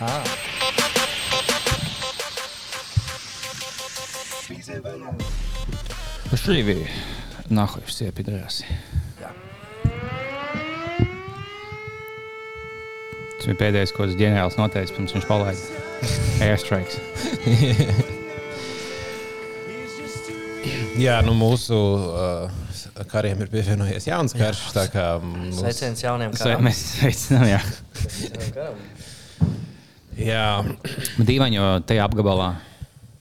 Ah. Живи. Нахуй все пидорасы. Tas bija pēdējais, ko tas ģenerālis noteica, pirms viņš palaida airstrikes. Jā, nu mūsu uh, kariem ir pievienojies jauns karš. tā kā Mums, Sveiciens jauniem Sve- karam. Mēs sveicinām, jā. jā, dīvaini, jo tajā apgabalā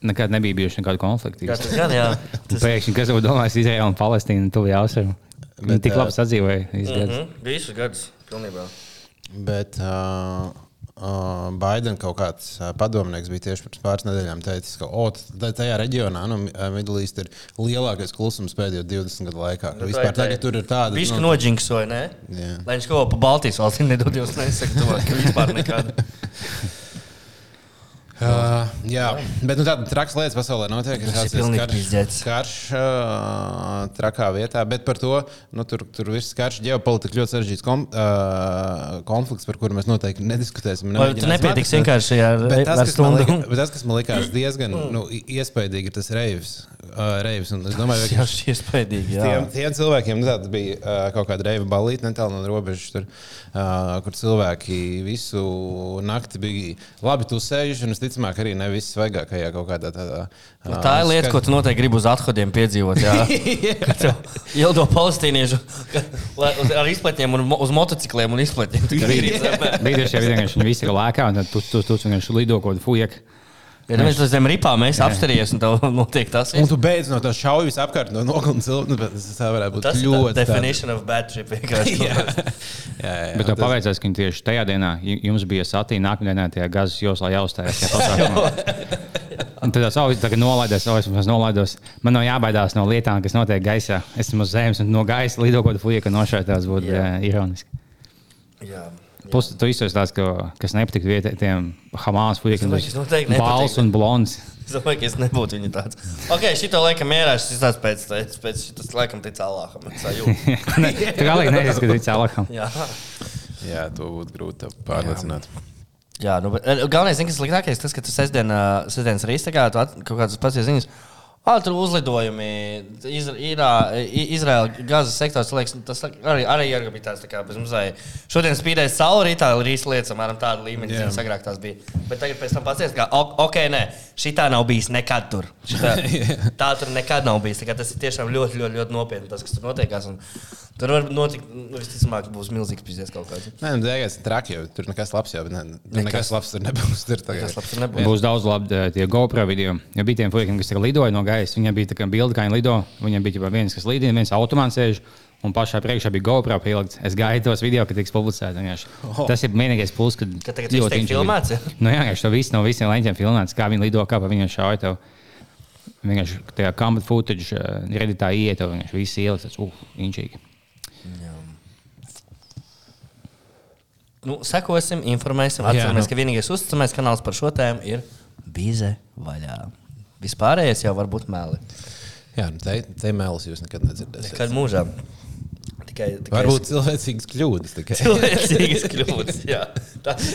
nekad nebija bijuši nekādi konflikti. Tas gan, jā. Tas, Pēkšņi, kas būtu domājis, Izraela un Palestīna tuvu austrumu. Viņi Bet, tik labi sadzīvoja. mm Mm -hmm. Visus gadus, pilnībā. bet uh, uh, Baidena kaut kāds uh, padomnieks bija tieši pirms pāris nedēļām teicis, ka oh, tajā reģionā, nu, Midlīst, ir lielākais klusums pēdējo 20 gadu laikā. Nu, vispār tagad tur ir tāda. Viņš nu, nu, noģinksoja, ne? Jā. Lai viņš kaut ko pa Baltijas valstīm nedod, jūs nesakāt, to, ka vispār nekāda. Uh, jā, bet nu, tādas trakas lietas pasaulē notiek. Ir Tas ir karš, karš uh, trakā vietā, bet par to nu, tur, tur viss karš ģeopolitika ļoti sarežģīts kom, uh, konflikts, par kuru mēs noteikti nediskutēsim. Vai tu nepietiks vienkārši ar, Bet tas, ar kas man stundu? lika, bet tas, kas man likās diezgan nu, i- iespaidīgi, ir tas reivs. Uh, reivs un es domāju, ka šī iespaidīgi. Jā. tiem, tiem cilvēkiem nu, tāds bija uh, kaut kāda reiva balīta netālu no robežas, tur, uh, kur cilvēki visu nakti bija labi tusējuši. Un es ticamāk, arī ne viss svaigākajā kaut kādā tādā. Nu, tā ir lieta, ko tu noteikti gribi uz athodiem piedzīvot. Jā, tev Ildo palestīniešu ar izplatņiem, un uz motocikliem un izplatņiem. Tu krīt zemē. Bija tieši vienkārši viņi visi ir lēkā, un tad tu, tu, tu vienkārši lido kaut kādu fujek. Ja neviens uz zem ripām mēs apstāties, un tev notiek tas. Un tu beidz no tā šaujas apkārt, no nogalnas cilvēka. Nu, bet tā varētu būt Tas ļoti. definition of bad trip. vienkārši. jā, jā, jā, Bet tev paveicās, ka tieši tajā dienā ju- jums bija satīna, nākamajā dienā tajā gazas joslā jāuzstājas. Un tad es jau tagad nolaidos, jau es nolaidos. Man nav jābaidās no lietām, kas notiek gaisā. Es esmu uz zemes un no gaisa lido kaut kāda fujeka nošķērtās, būtu Jā. uh, ironiski. Jā. Plus, tu izsaka tās, ka, kas nepatīk vietējiem Hamas domāju, kas noteikti nepatīk. Balts un blonds. Es domāju, ka es nebūtu viņa tāds. Ok, šito laikam mierā, šis tāds pēc, pēc, pēc šitas laikam tic Allaham. sajūtu. Tu galīgi nezini, kas ir cilvēkam. Jā. Jā, to būtu grūti pārliecināt. Jā, nu, bet, eh, galvenais, zin, kas ir sliktākais, tas, ka tu sestdien, ā, sestdienas rītā tu at- kaut kādas pats ziņas. Ah, tur uzlidojumi, Izra, Irā, Izraela, Gazas sektors, liekas, tas arī, arī ir bija tāds, tā kā bez mazai. Šodien spīdēja saule rītā, rīts lietas, apmēram tāda līmeņa, yeah. agrāk tās bija. Bet tagad pēc tam paciet, ka, ok, nē, šitā nav bijis nekad tur. Šitā, tā tur nekad nav bijis. Tā Tas ir tiešām ļoti, ļoti, ļoti nopietni, tas, kas tur notiekās. Un Tur var notikt, nu, visticamāk, būs milzīgs pizdies kaut kāds. Nē, nu, ir traki, jo tur nekas labs jau ne, tur Nekas. nekas labs tur nebūs. Tur tagad. labs tur nebūs. Būs daudz labi tie GoPro video. Ja bija tiem puikiem, kas ir lidojuši no gaisa, viņiem bija tā kā bilde, kā viņi lido. Viņiem bija tikai viens, kas lidina, viens automāts sēž. Un pašā priekšā bija GoPro pielikts. Es gaidu tos video, kad tiks vienkārši. Oh. Tas ir vienīgais puls, kad. Ka tagad tiek inčīgi. filmēts? Nu, jā, vienkārši to visu no visiem leņķiem filmēts, kā viņi lido, kā pa viņiem šauja. Tev. Vienkārši tajā kamerā footage, redītā iet, tev vienkārši viss ielas, tas uh, inčīgi. Nu, sekosim, informēsim, Jā, atceramies, nu. ka vienīgais uzticamais kanāls par šo tēmu ir Bīze vaļā. Vispārējais jau var būt meli. Jā, nu, te, te mēlis jūs nekad nedzirdēsiet. Kad mūžā. Tikai, tikai Varbūt cilvēcīgas kļūdas tikai. cilvēcīgas kļūdas. Jā, tas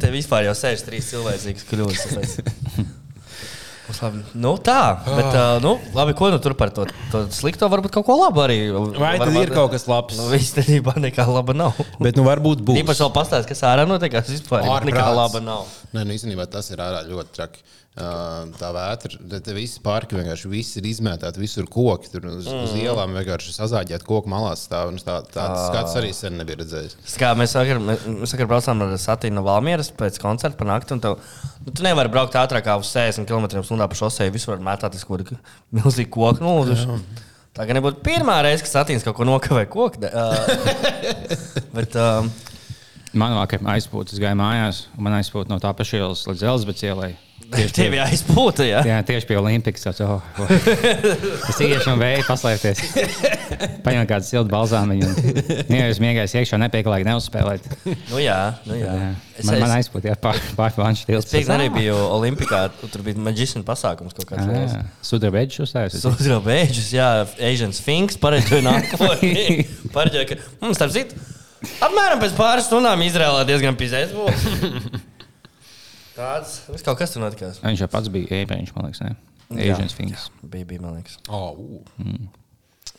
te vispār jau sēž trīs cilvēcīgas kļūdas. Labi. Nu, tā, bet, uh, nu, labi, ko nu tur par to, to slikto, varbūt kaut ko labu arī. Vai Varbūt- ir kaut kas labs? Nu, īstenībā nekā laba nav. Bet nu varbūt būs. Īpaši vēl pastāstīt, kas ārā notiek, kas vispār nekā laba nav. Nē, nu īstenībā tas ir ārā ļoti traki. Tā vētra, te, te visi parki vienkārši viss ir izmētāti, visur koki. Tur uz, mm. uz ielām vienkārši sazāģēt koku malās stāv. Tā, tāds skats arī sen nebija redzējis. Kā mēs vakar, mēs vakar braucām ar Satīnu no Valmieras pēc koncerta par nakti. un Tev, nu, tu nevari braukt ātrāk kā uz 60 km/h pa šosei. Visur var mētāties kaut kāda milzīga koka. Nu, tā gan nebūtu pirmā reize, kad Satīns kaut ko nokavē koku. de- Uh, bet, um, Man vakar aizpūta, es gāju mājās, un man aizpūta no tā paša ielas līdz Elizabeth ielai. Tieši tev jau aizpūta. Ja? Jā, tieši pie Olimpikas. Oh, oh. Es iešu un vēju paslēpties. Paņem kādu siltu balzāmiņu. Ja jūs miegājat iekšā, nepieklājīgi neuzspēlēt. Nu, jā, nu, jā. Jā. Es, Man, man es, aizpūta, jā, pārpāņš es pieņemu, arī biju Olimpikā. Tur bija maģisks pasākums kaut kāds. liels. Sudrabeģis uzstājas. Sūdzīgs beidžus, jā, Asians Finks pareģoja nākotnē. Pareģoja, ka mums, starp citu, apmēram pēc pāris stundām Izrēlā diezgan pizēs būs. Tāds kaut kas tur notikās. Viņš jau pats bija ēbriņš, man liekas, ne? Finks. jā, Bija, bija, man liekas. Oh, uh.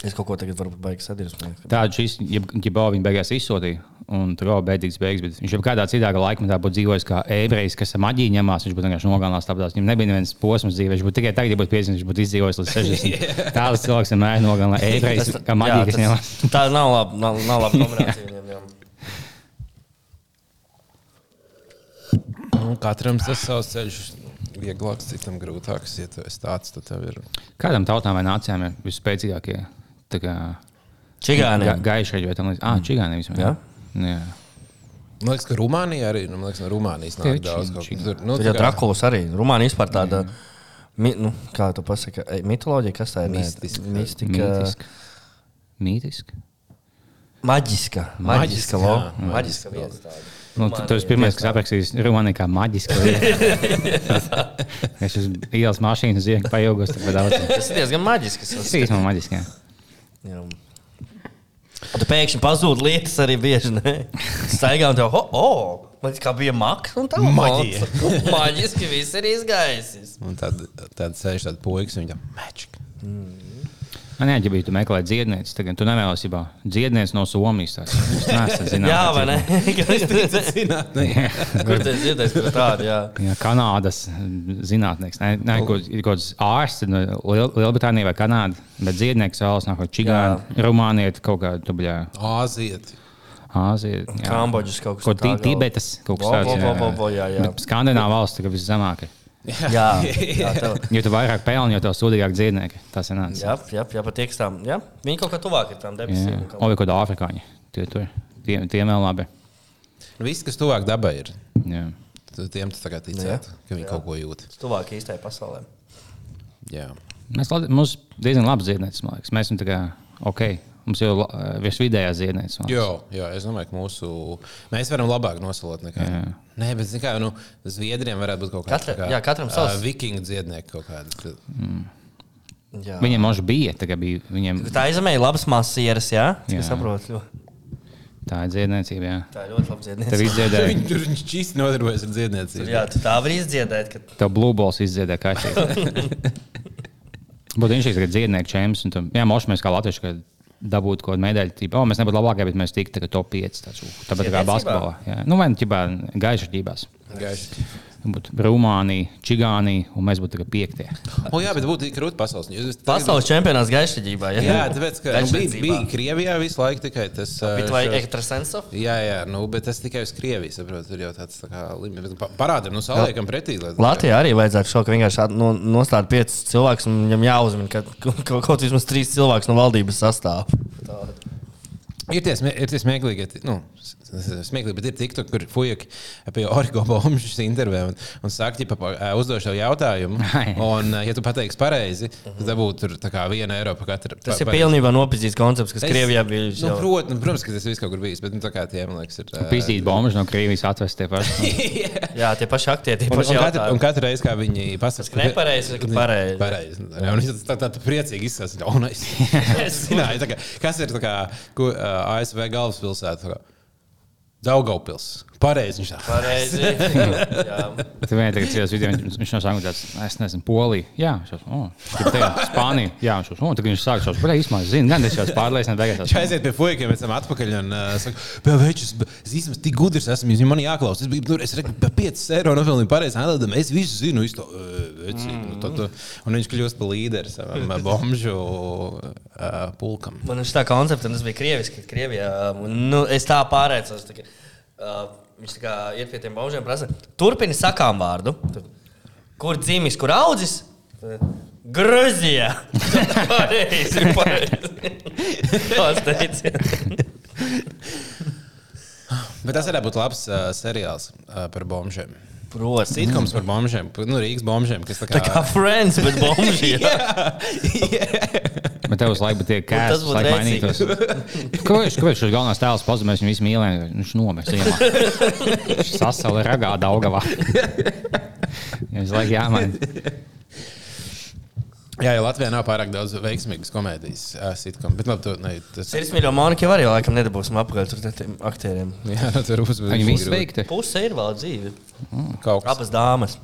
Es kaut ko tagad varbūt baigs sadirst. Tādu šīs, ja viņa beigās izsūtīja, un tur jau beigas beigas, bet viņš jau kādā citā laikmetā būtu dzīvojis kā ebrejs, kas ar maģiju ņemās. Viņš būtu vienkārši nogalinājis tāpēc, viņam nebija nevienas posms dzīvē. Viņš būtu tikai tagad, ja būtu 50, viņš būtu izdzīvojis līdz 60. Tāds cilvēks vienmēr nogalina ebrejs, kā maģija, kas ņemās. Tā nav laba, nav, nav laba kombinācija. viņam, jā. Nu, katram tas savs ceļš. Vieglāks, citam grūtāks. Ja esi tāds, tad tev ir. Kādam tautām vai nācijām ir visspēcīgākie Čigāni. ga, gaišreģi vai tam līdzīgi? Ah, čigāni vismaz. Jā. Jā. Man liekas, ka Rumānija arī nu, man liekas, no Rumānijas nāk Tie daudz. či- kaut Tur, nu, tā kā- Drakulas arī. Rumānija vispār tāda, mi, nu, kā tu pasaki, mitoloģija, kas tā ir? Mistiska. Mistika. Mītiski. Mītiski. Maģiska. Maģiska, Maģiska, lo. jā. Maģiska vieta. Nu, tu, tu esi pirmais, kas aprakstījis Rumāniju kā maģisku lietu. es uz ielas mašīnu zinu, ka pajūgos tur daudz. Tas ir diezgan maģisks. Tas ir īstenībā. Jā. Tu pēkšņi pazūd lietas arī bieži. Staigā un te jau, oh, man kā bija maks un tā Maģija. Maģiski viss ir izgaisis. Un tad, tad sēž tāds puisis, un viņa magic. Man jā, ja biji tu meklē dziednieci, tagad tu nevēlas jau dziednieci no Somijas. tās. Es neesmu zinājis. Jā, vai ne? Zināt, ne? Kur tas ir dzirdējis, ka tāda, jā. Jā, Kanādas zinātnieks. Ne, ne, kaut, kāds ārsts no Liel, Lielbritānijas vai Kanādas, bet dziednieks vēlas no Čigāna, Rumānija, kaut kā dubļā Āziet. Āzija. jā. Kambodžas kaut kas Kaut tā kā gal- Tibetas kaut kas tāds. Skandināva valsts tagad viszemākā. Jā, jā, tev. Jo tu vairāk pelni, jo tev sūdīgāk dziednieki. Tas ir nācis. Jā, jā, jā pat iekstām. Jā, viņi kaut kā tuvāk ir tām debesīm. Jā, vai kaut kāda afrikāņa. Tie tur. Tie, tie vēl labi. Viss, kas tuvāk dabai ir, Jā. tiem tu tagad ticētu, ka viņi kaut ko jūt. Tuvāk īstajai pasaulē. Jā. Mēs mums diezgan labi dziednēs, man liekas. Mēs esam tā kā ok. Mums jau la- virs vidējā dziednēs. Jā, jā, es domāju, ka mūsu. Mēs varam labāk nosalot nekā. Jā. Nē, bet kā, nu, Zviedriem varētu būt kaut kāda. Katra- jā, katram savs. Vikingu dziednieki kaut kāda. Jā. Viņiem možda bija. Bija viņiem Tā aizemē ir labas masieras, jā? Jā. Es saprotu. tā ir dziedniecība. Jā. Tā ir ļoti laba Tev dziedniecība. Viņi tur viņš čīsti nodarbojas ar dziedniecību. Jā, tu tā vari izdziedēt, ka Tev blue balls izdziedēja kaitīgi. Būtu viņš ir dziednieks čempions. un tam- Jā, moši mēs kā latvieši. Kad Dabūt kaut kādu medaļu, tipo, oh, mēs nebūtu labākie, bet mēs tiktu top 5. Tāds, uh, tāpat kā basketbolā. Jā. Nu, vai nu ķibā gaiša ģībās. Gaiši. Būtu Rumānija, Čigānija, un mēs būtu tagad piektie. O, jā, bet būtu krūti pasaules. Jūs- pasaules čempionāts gaišaģībā. Jā, tāpēc, ka nu, bija, bija Krievijā visu laiku tikai tas. Bet ā, vai ekstrasensov? Jā, jā, nu, bet tas tikai uz Krieviju. Saprotu, tur jau tāds tā kā līmenis. Pa- Parādām, nu, saliekam pretī. Lai, Latvijā arī vajadzētu šo, ka vienkārši no, nostāt piecus cilvēkus, un viņam jāuzmina, ka ka- kaut, kaut vismaz trīs cilvēkus no valdības sastāv. Ir tie, ir tie smieklīgi, nu, s- s- smieklīgi, bet ir TikTok, kur fujaki pie Origo Bombas intervē un, un saka, ja uzdošu tev jautājumu, un, ja tu pateiksi pareizi, tad dabūtu tur tā kā viena eiro par katru. Tas ir pilnībā nopietns koncepts, kas Es- Krievijā bija. Nu, jau- prot, nu, protams, ka tas viss kaut kur bijis, bet nu, tā kā tie, man liekas, ir. ā, Pīzdīt bombas no Krievijas atvest tie paši. Jā, tie paši aktieri, tie Un, paši un, katru, un katru reizi, kā viņi pasakā, ka nepareizi, ka pareizi. pareizi. Jā, un viņš tā, tā, tā priecīgi izsaka, nice. es zināju, tā kā, kas ir tā kā, ko, uh, ASV galvaspilsēta. Daugavpils. Pareizi viņš tā. Pareizi. Jā. Bet vienā tagad citās video viņš, viņš no sākuma tāds, es nezinu, Polija. Jā, viņš jau, oh, tagad Spānija. Jā, viņš jau, oh, tagad viņš sāk šos, bet īstenībā es zinu, gan es jau pārliecināts, beigās. Viņš aiziet pie fuikiem, mēs esam atpakaļ. Un, uh, saka, pēc večus, es īstenībā tik gudrs esmu, jūs man jāklaus. Es biju, tur, es redzu, pa 5 eiro nopelnīju pareizi atbildam. Es visu zinu, visu to. Uh, veci, nu, to, to. Un viņš kļūst par līderi savam ā, bombžu uh, pulkam. Man ir tā koncepta, un tas bija krieviski. kad Krievijā, nu, es tā pārēcos. Tā, uh, viņš iet pie tiem baužiem, prasa, turpini sakām vārdu. Kur dzimis, kur audzis? Grūzijā. Pareizi, pareizi. Tas teica. Bet tas varētu būt labs uh, seriāls uh, par bombžiem. Protams. Sitkoms par bombžiem, nu, Rīgas bombžiem, kas tā kā. Tā kā friends, bet bomži. Bet tev uz laiku tie Nu, tas kēs, būtu lai rēcīgi. mainītos. Kāpēc kāpēc šis galvenais tēls pazemēs, viņu visi mīlēja, viņš nomēs iemā. Viņš sasauja ragā Daugavā. Viņš laik jāmaina. Jā, ja Latvijā nav pārāk daudz veiksmīgas komēdijas, sitcom, bet labi, tu, ne, tas Sirds mīļo Monika jau arī laikam nedabūsim apkārt ar tiem aktieriem. Jā, tur būs Viņi visi veikti. Puse ir vēl dzīve. Kaut kas. Abas dāmas.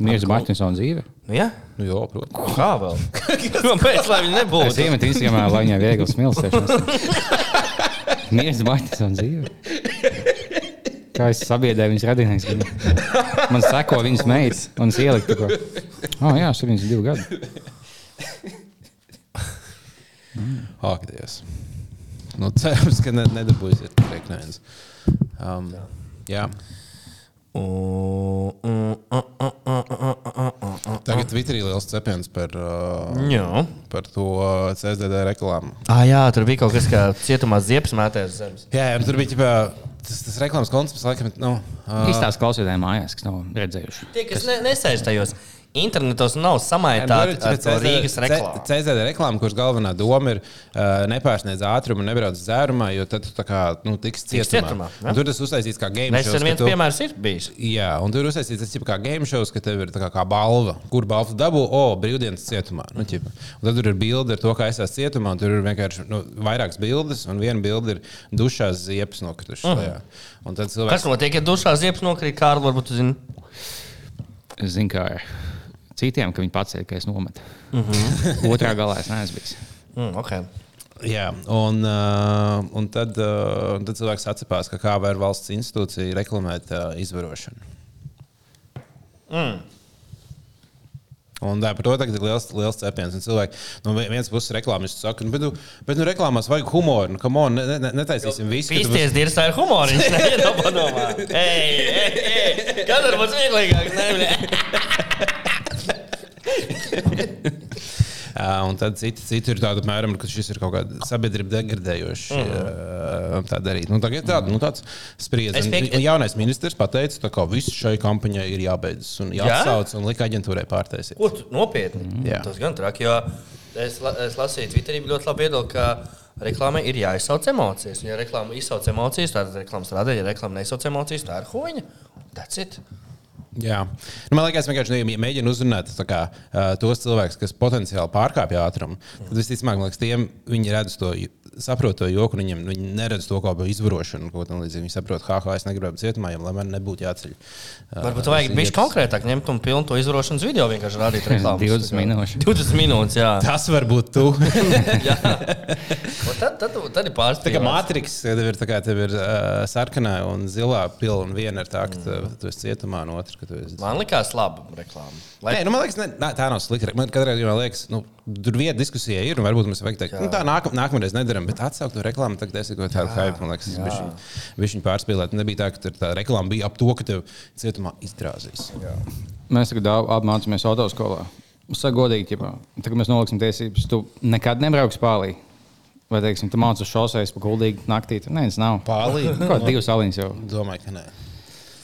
Mīrs Martinsons dzīve. Nu, jā, Nu, jā, protams. kā vēl? Kāpēc, lai viņi Es nebūtu? iemetu Instagramā, lai viņai viegli smilstēšanās. Mīrs Martinsons dzīve. Kā es sabiedrēju viņas radinieks. Man seko viņas meitas un es ieliku to. Oh, jā, 72 gadi. Ak, Dievs. Nu, cerams, ka ne, nedabūsiet priekšnēns. Um, jā. Tagad Twitterī liels cepiens par, uh, par to CSDD reklāmu. Ah, jā, tur bija kaut kas, kā cietumā ziepes mētēs zemes. Jā, jā tur bija ģipā, tas, tas reklāmas koncepts, laikam, nu, uh, Izstāsta klausītājiem mājās, kas nav redzējuši. Tie, kas ne, nesēž tajos internetos, nav samaitāti ar to Rīgas reklāmu. CZD reklāma, kuras galvenā doma ir uh, nepārsniedz ātrumu un nebrauc dzērumā, jo tad tu tā kā nu, tiks Tiks cietumā. cietumā, Tur tas uztaisīts kā game Nesen shows. ka viens tu- piemērs ir bijis. Jā, un tur uztaisīts tas kā game shows, ka tev ir tā kā, kā balva, kur balvu dabū, o, brīvdienas cietumā. Nu, ķipa. un tad tur ir bilde ar to, kā es esmu cietumā, un tur ir vienkārši nu, vairākas bildes, un viena bilde ir dušās ziepes nokritušas. Uh -huh. Un tad Kas cilvēks. notiek, ja dušā ziepes nokrīt kārlu, varbūt tu zini? Zinu, kā ir citiem, ka viņi pats ir, ka es nometu. Mm -hmm. Otrā galā es neesmu bijis. Mm, okay. Jā, un, uh, un tad, uh, un tad cilvēks atcerās, ka kā var valsts institūcija reklamēt uh, izvarošanu. Mm. Un tā, par to tagad ir liels, liels cepiens. Un cilvēki no vi- vienas puses reklāmas saka, nu, bet, nu, bet nu, reklāmās vajag humoru. Nu, come on, ne, ne, netaisīsim visu. Pīsties dirzā ir humors. Viņš neiedomā. Ei, ei, ei. Kad var būt vieglākāk? Uh, un tad citi, citi ir tādi, apmēram, ka šis ir kaut kāda sabiedrība degradējoša. Uh, tā darīt. Nu, tagad tāda, nu, tāds spriedzi. Es Un- piek- un Jaunais ministrs pateica, ka viss šai kampaņai ir jābeidzas un jāatsauc un lika aģentūrai pārtaisīt. Tu nopietni? Jā. Tas gan traki, jo es, la, es lasīju Twitterī ļoti labi iedod, ka reklāmai ir jāizsauc emocijas. Un, ja reklāma izsauc emocijas, tad reklāmas rada, ja reklāma neizsauc emocijas, tā ir huīņa. That's it. Jā. Nu, man liekas, vienkārši nu, ja mēģina uzrunāt kā, uh, tos cilvēkus, kas potenciāli pārkāpj ātrumu. Tad visticamāk, tiem viņi redz to, saprot to joku, viņiem viņi neredz to kā izvarošanu. Viņi saprot, ha, ha, es negribu būt cietumā, lai man nebūtu jāceļ. Varbūt vajag būt konkrētāk, ņemt un pilnu to izvarošanas video vienkārši rādīt reklāmas. 20 minūtes. 20 minūtes, jā. Tas var būt tu. Un Tad, tad, tad ir Tā kā. Matrix, tev ir, tā kā, tev ir uh, sarkanā un zilā pila, un viena ir tā, ka tu, tu esi cietumā, un otra, ka tu esi. Man likās laba reklāma. Lai... Nē, nu, man liekas, ne, nā, tā nav slikta. Man katrā gadījumā liekas, nu, tur vieta diskusijai ir, un varbūt mums vajag teikt, nu, tā nākam, nākamreiz nedaram, bet atsaukt to reklāmu, tagad es kaut tādu hype, man liekas, viņš viņa pārspīlēt. Nebija tā, ka tur tā reklāma bija ap to, ka tev cietumā iztrāzīs. Mēs tagad ab- abi mācāmies autoskolā. Es saku, godīgi, ja tagad mēs noliksim tiesības. Tu nekad nebrauks pāri. Vai, teiksim, tu mācies uz šoseis pa guldīgu naktī? Tur neviens nav. Pāri? Kaut divas aliņas jau. Domāju, ka nē.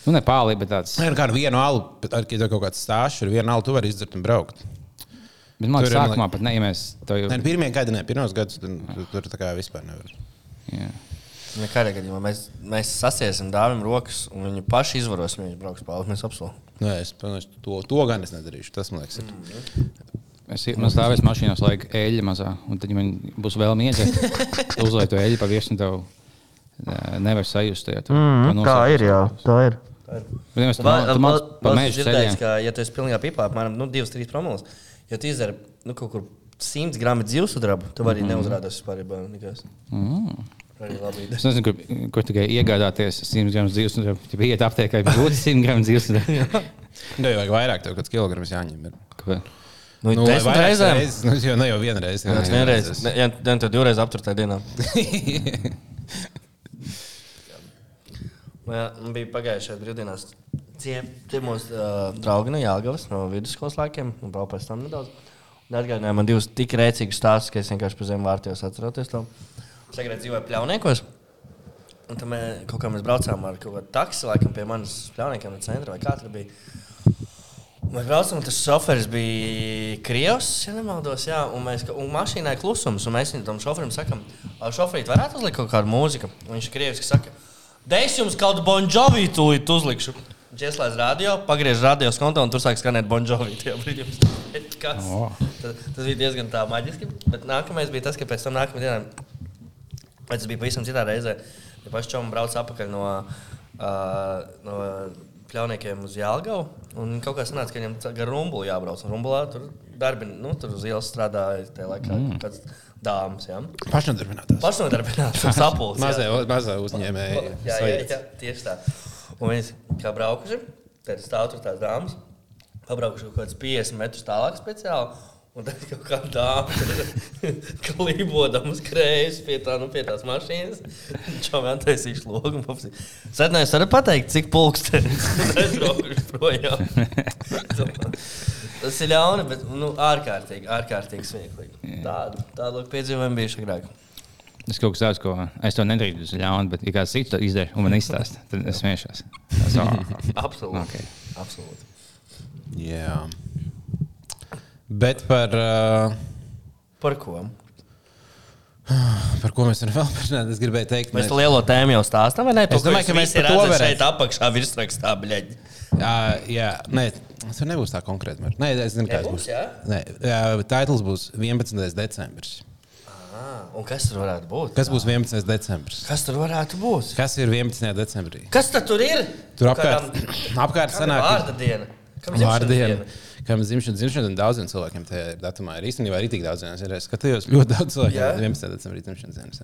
Nu, ne pāri, bet tāds. Nē, nu, kā nu vienu alu, bet, ar, ja kaut kāds stāsts ir, vienu alu tu vari izdzert un braukt. Bet man Tur liekas, ir, sākumā pat ne, ja mēs to jau. Nē, pirmie gadi, ne, pirmos gadus, tad tu- tur tā kā vispār nevar. Jā. Nekādā gadījumā mēs, mēs sasiesim dāvim rokas, un viņi paši izvaros, ja viņš brauks pāri. Mēs apsolam. Nē, es, protams, to, to gan es nedarīšu. Tas man liekas, ir. Es man stāvēs mašīnā, laika eļļa mazā, un tad, ja man būs vēl miedzēt, uzliek to eļļu pa virsmu, tev nevar sajust. Ja, tu, mm, tā ir. Bet, ja mēs tam tu māc pa mežu dzirdējis, ceļiem, ka, ja tu esi pilnībā pipā, apmēram nu, 2-3 promilus, ja tu izdzer nu, kaut kur 100 gramu dzīvesudrabu, tu vari mm. neuzrādīties vispār. ja nekas. mm. Arī labi. Es nezinu, kur, kur tikai iegādāties 100 gramus dzīves, un tad iet aptiekā, ja būtu 100 gramu dzīves. Nē, vajag vairāk, tev kāds kilograms jāņem. Ir. Nu, Nu, nu, reizēm. reizes, Nu, jau ne jau vienreiz. jā, jā, vienreiz. Ne, Ja ja tu divreiz aptur tajā dienā. Jā, man bija pagājušajā brīvdienās. Mūsu uh, draugi no Jāgavas, no vidusskolas laikiem, un vēl pēc tam nedaudz. Atgādināja man divus tik rēcīgus stāstus, ka es vienkārši pa zem vārtos atceros to. Es agrāk dzīvoju pļauniekos. Un tad mēs kaut kā mēs braucām ar kaut kādu taksi, laikam pie manas pļauniekiem no centra vai kā tur bija. Mēs braucam, un tas šoferis bija Krievs, ja nemaldos. Jā, un mēs un mašīnā ir klusums. Un mēs tam šoferim sakām, šoferīt, varētu uzlikt kaut kādu mūziku. Un viņš ir Krievs, kas saka, Dēļ jums kaut kādu bonžovi tūlīt uzlikšu. Ieslēdz radio, pagriež radio kontu un tur sāk skanēt bonžovi. Kas? O. Tas, tas bija diezgan tā maģiski. Bet nākamais bija tas, ka pēc tam nākamajā dienā, vai tas bija pavisam citā reizē, ja paši čomi brauc apakaļ no, uh, no pļauniekiem uz Jālgavu. Un kaut kā sanāca, ka viņam gar rumbulu jābrauc. Un rumbulā tur darbi, nu, tur uz ielas strādāja tajā laikā mm. kāds dāmas. Ja? Pašnodarbinātās. Jā. Mazie, mazie uzņēmēji. Jā, jā, jā, tieši tā. Un viņi kā braukuši, tad stāv tur tās dāmas, pabraukuši kaut kāds 50 metrus tālāk speciāli. Un tad kaut kā tāda klībodama uz krējas pie, tā, nu, pie tās mašīnas. Man taisīja logu. Sēdinājums var pateikt, cik pulkstenis aizbraukuši projām. Tas ir ļauni, bet nu, ārkārtīgi, ārkārtīgi smieklīgi. Tādu, tādu piedzīvojumu bijuši agrāk. Es kaut kas tāds, ko es to nedrīkstu uz ļaunu, bet, ja kāds cits to izdara un man izstāsta, tad es oh, Absolūti. Okay. Absolūti. Jā. Bet par, uh, Par ko? par ko mēs varam vēl parunāt? Es gribēju teikt, Mēs to lielo tēmu jau stāstām, vai ne? Es domāju, ka mēs par to varētu- šeit apakšā virsrakstā, bļaļ. Jā, jā, nē, tas nebūs tā konkrēti. Nē, es zinu, kāds būs. jā? Nē, jā, titls būs 11. decembris. Un kas tur varētu būt? Kas būs 11. decembris? Kas tur varētu būt? Kas ir 11. decembrī? Kas tad tur ir? Tur apkārt, kādām- apkārt sanāk, vārda diena? Kam Vārdiena. diena? Kam dzimšanas dzimšana, un daudziem cilvēkiem tajā datumā ir īstenībā arī tik daudz dienas. Ir, es skatījos ļoti daudz cilvēku, Jā. 11. decembrī dzimšanas dienas.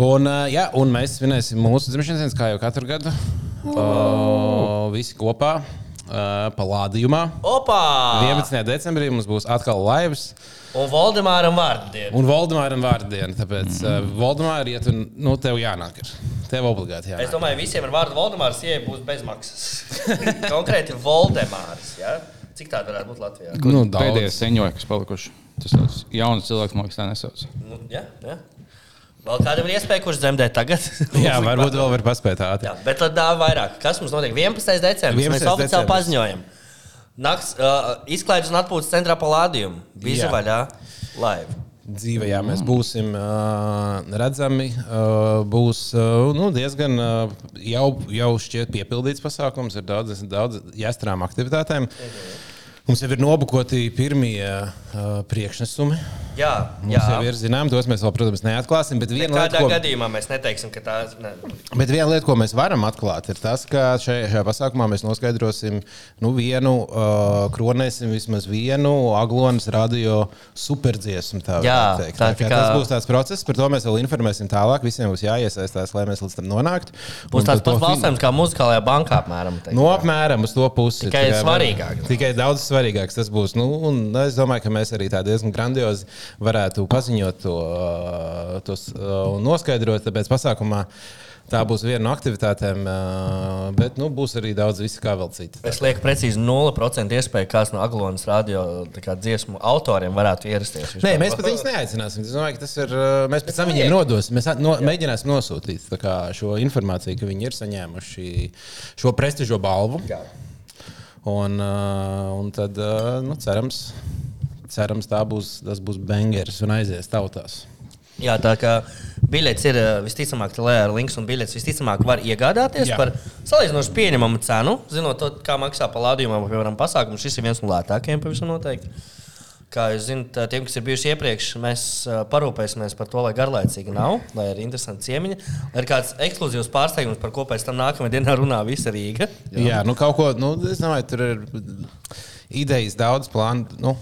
Un, jā, un mēs svinēsim mūsu dzimšanas dienas, kā jau katru gadu. Uh, visi kopā, uh, palādījumā. Opā! 11. decembrī mums būs atkal laivas. Un Valdemāram vārda diena. Un Valdemāram vārdu diena. Tāpēc, mm. uh, Valdemāra, ja tu, nu, tev jānāk, ir. tev obligāti Es jānāk. domāju, visiem ar vārdu Valdemārs ieeja būs bezmaksas. Konkrēti Valdemārs. Ja? Cik tāda varētu būt Latvijā? Nu, senjori, kas palikuši. Tas jauns cilvēks, tā nesauc. Nu, ja, ja. Vēl kādam ir iespēja, kurš dzemdē tagad? Jā, varbūt vēl var paspēt ātri. Jā, bet tad dāvā vairāk. Kas mums notiek? 11. decembris. 11. Mēs oficiāli paziņojam. Nakts uh, izklaides un atpūtas centrā palādījuma. Bija vaļā laiva. dzīvē, jā, mēs būsim uh, redzami. Uh, būs uh, nu, diezgan uh, jau, jau šķiet piepildīts pasākums ar daudz, daudz jāstrām aktivitātēm. Mums jau ir nobukoti pirmie uh, priekšnesumi. Jā, Mums jā. jau ir zināms, tos mēs vēl, protams, neatklāsim. Bet viena, lieta, ko, gadījumā mēs neteiksim, ka tā ne. bet viena lieta, ko mēs varam atklāt, ir tas, ka šajā, šajā pasākumā mēs noskaidrosim nu, vienu, uh, kronēsim vismaz vienu aglonas radio superdziesmu. Tā Jā, tā Tā tā kā- Tas būs tāds process, par to mēs vēl informēsim tālāk. Visiem būs jāiesaistās, lai mēs līdz tam nonāktu. Būs tāds pats balsojums kā muzikālajā bankā, apmēram. teikt. No apmēram uz to pusi. Tikai kā svarīgāk. Tikai daudz svarīgāks tas būs. Nu, es domāju, ka mēs arī tā diezgan grandiozi varētu paziņot to, tos, uh, un noskaidrot. Tāpēc pasākumā tā būs viena no aktivitātēm, bet nu, būs arī daudz visu kā vēl citu. Es lieku precīzi 0% iespēju, kāds no Aglonas radio kā, dziesmu autoriem varētu ierasties. Nē, mēs pat viņus neaicināsim. Es domāju, ka tas ir. Mēs pēc tam viņiem nodosim. Mēs no, mēģināsim nosūtīt šo informāciju, ka viņi ir saņēmuši šo prestižo balvu. Jā. Un, uh, un tad, uh, nu, cerams, cerams tā būs, tas būs bangers un aizies tautās. Jā, tā kā biļets ir eh, visticamāk, tā lēra links un biļets visticamāk var iegādāties Jā. Par salīdzinoši pieņemamu cenu. Zinot, to, kā maksā palādījumā, vai, piemēram, pasākumu, šis ir viens no lētākajiem pavisam noteikti. Kā jūs zināt, tiem, kas ir bijuši iepriekš, mēs parūpēsimies par to, lai garlaicīgi nav, lai ir interesanti ciemiņi, lai ir kāds ekskluzīvs pārsteigums, par ko pēc tam nākamajā dienā runā visa Rīga. Jā, Jā nu kaut ko, nu, es domāju, tur ir idejas daudz plānu. Nu,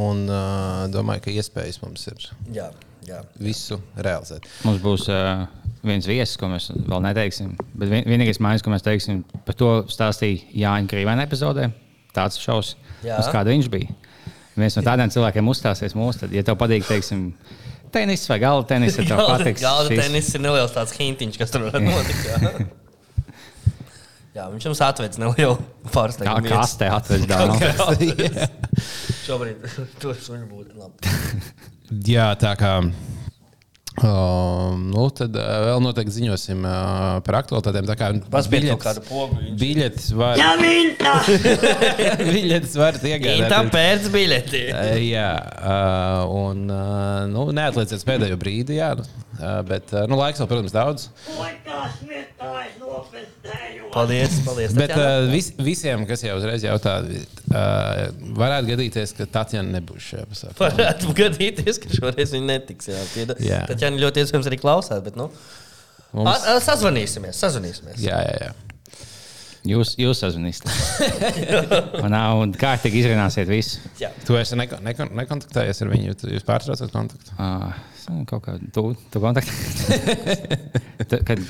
un uh, domāju, ka iespējas mums ir Jā, jā. visu realizēt. Mums būs uh, viens viesis, ko mēs vēl neteiksim. Bet vien, vienīgais maiņas, ko mēs teiksim, par to stāstīja Jāņa Krīvēna epizodē. Tāds šausmas, Jā. kāda viņš bija. Viens no tādiem cilvēkiem uzstāsies mūsu. Tad, ja tev patīk, teiksim, tenis vai galda tenis, tad tev patiks. Galda šis- tenis ir neliels tāds hintiņš, kas tur varētu notikt. Jā. Viņš jums atvedis nelielu Kā, pārsteigumu. vietas. kas te atved dāvā? Šobrīd tur suņi būtu labi. Jā, tā kā. Um, nu, tad uh, vēl noteikti ziņosim uh, par aktuālitātēm. Tā kā kaut kādu pogu. biļetes var, biļetes var iegādāties. pēc biļeti. Uh, Jā, uh, un uh, nu, neatlieciet pēdējo brīdi, jā, uh, bet uh, nu, laiks vēl, protams, daudz. Paldies, paldies. Bet Tatjana. uh, vis, visiem, kas jau uzreiz jautā, uh, varētu gadīties, ka Tatjana nebūs šajā pasākumā. Varētu gadīties, ka šoreiz viņi netiks. Jā, Pieda- Jā. Tad jau ļoti iespējams arī klausās. Bet, nu, Mums, a- a- sazvanīsimies, sazvanīsimies. jā, jā, jā. Jūs, jūs sazvanīsiet. un, kārtīgi izrunāsiet visu. Jā. Tu esi neko, neko, nekontaktējies ar viņu, jūs pārtraucat kontaktu. Uh, kaut kā tu, tu kontaktē. Kad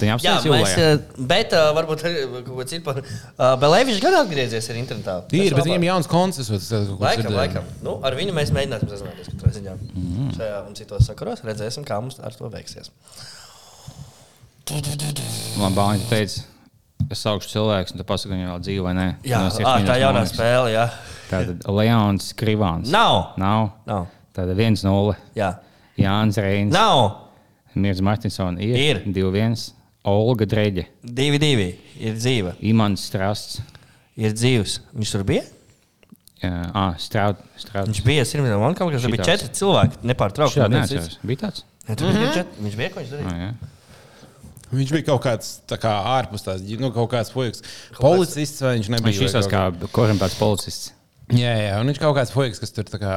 tu apsveic mēs, jūlijā. eh, bet uh, varbūt arī kaut ko citu par. Uh, Belēvičs gan atgriezies ar internetā. Ir, bet viņiem jauns koncerts. Laikam, laikam. Nu, ar viņu mēs mēģināsim sazināties katrā ziņā. Mm. Šajā un citos sakaros redzēsim, kā mums ar to veiksies. Man bāņi teica, es saukšu cilvēku, un tu pasaki, viņam vēl dzīvo vai nē. Jā, es à, tā jaunā moments. spēle. Jā, Tātad Leons Krivāns. Nav. Nav. Nav. Tātad 1-0. Jā. Jānis Reins. Nav. Mirs Martinsons ir. Ir. 2-1. Olga Dreģe. Divi, divi. Ir dzīva. Imants Strasts. Ir dzīvs. Viņš tur bija. Ah, Straut. Straut. Viņš bija Sirmīna Vankam, kas bija Šitāds. četri cilvēki. Nepārtraukti. Neviens neatceros. Bija tāds? cits. Ne, tur bija četri. Viņš bija, ko viņš darīja? Ah, jā. Viņš bija kaut kāds tā kā ārpus tās, nu, kaut kāds puisis. Policists vai viņš nebija? Viņš izsaka kā korumpēts policists. Jā, jā, un viņš kaut kāds puisis, kas tur tā kā.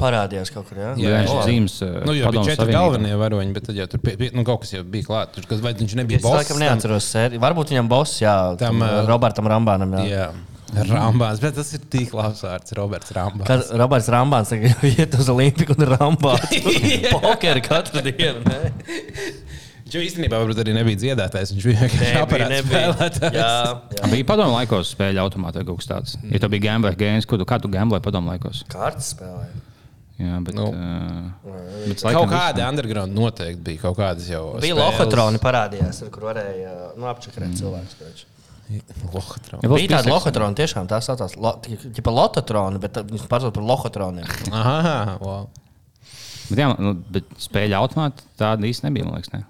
Parādījās kaut kur. Jā, Jā, Viņš jā. ir zīmes. Nu, jau bija četri galvenie varoņi, bet tad jau tur pie, pie, nu, kaut kas jau bija klāts. Tur, kas- vai viņš nebija Es laikam boss? neatceros sēriju. Varbūt viņam boss, jā, Tam, tam, ā, Robertam Rambānam. Jā. Jā, Rambāns, bet tas ir tik labs vārds, Roberts Rambāns. Kad Roberts Rambāns tagad iet uz Olimpiku un rambāts pokeru katru dienu. Viņš jau īstenībā varbūt arī nebija dziedātājs. Viņš bija vienkārši nebija. spēlētājs. Jā, jā. Bija padomu laikos spēļu automātā vai kaut kas tāds. Ja tu biji gambler games, ko tu, kā tu gambloji padomu laikos? Kārtas spēlē. Jā, bet. Nu. Uh, bet Kaut kāda underground noteikti bija. Kaut kādas jau Bija lohotroni parādījās, ar kur varēja nu, apčakarēt cilvēkus. koč. Lohotroni. Ja Bija tāda lohotrona, tiešām tā saucās. Lo, tipa lototroni, bet tā- viņas pārsvarā par lohotroniem. Aha, wow. Bet, jā, nu, bet spēļu automāti tāda īsti nebija, man liekas. Ne?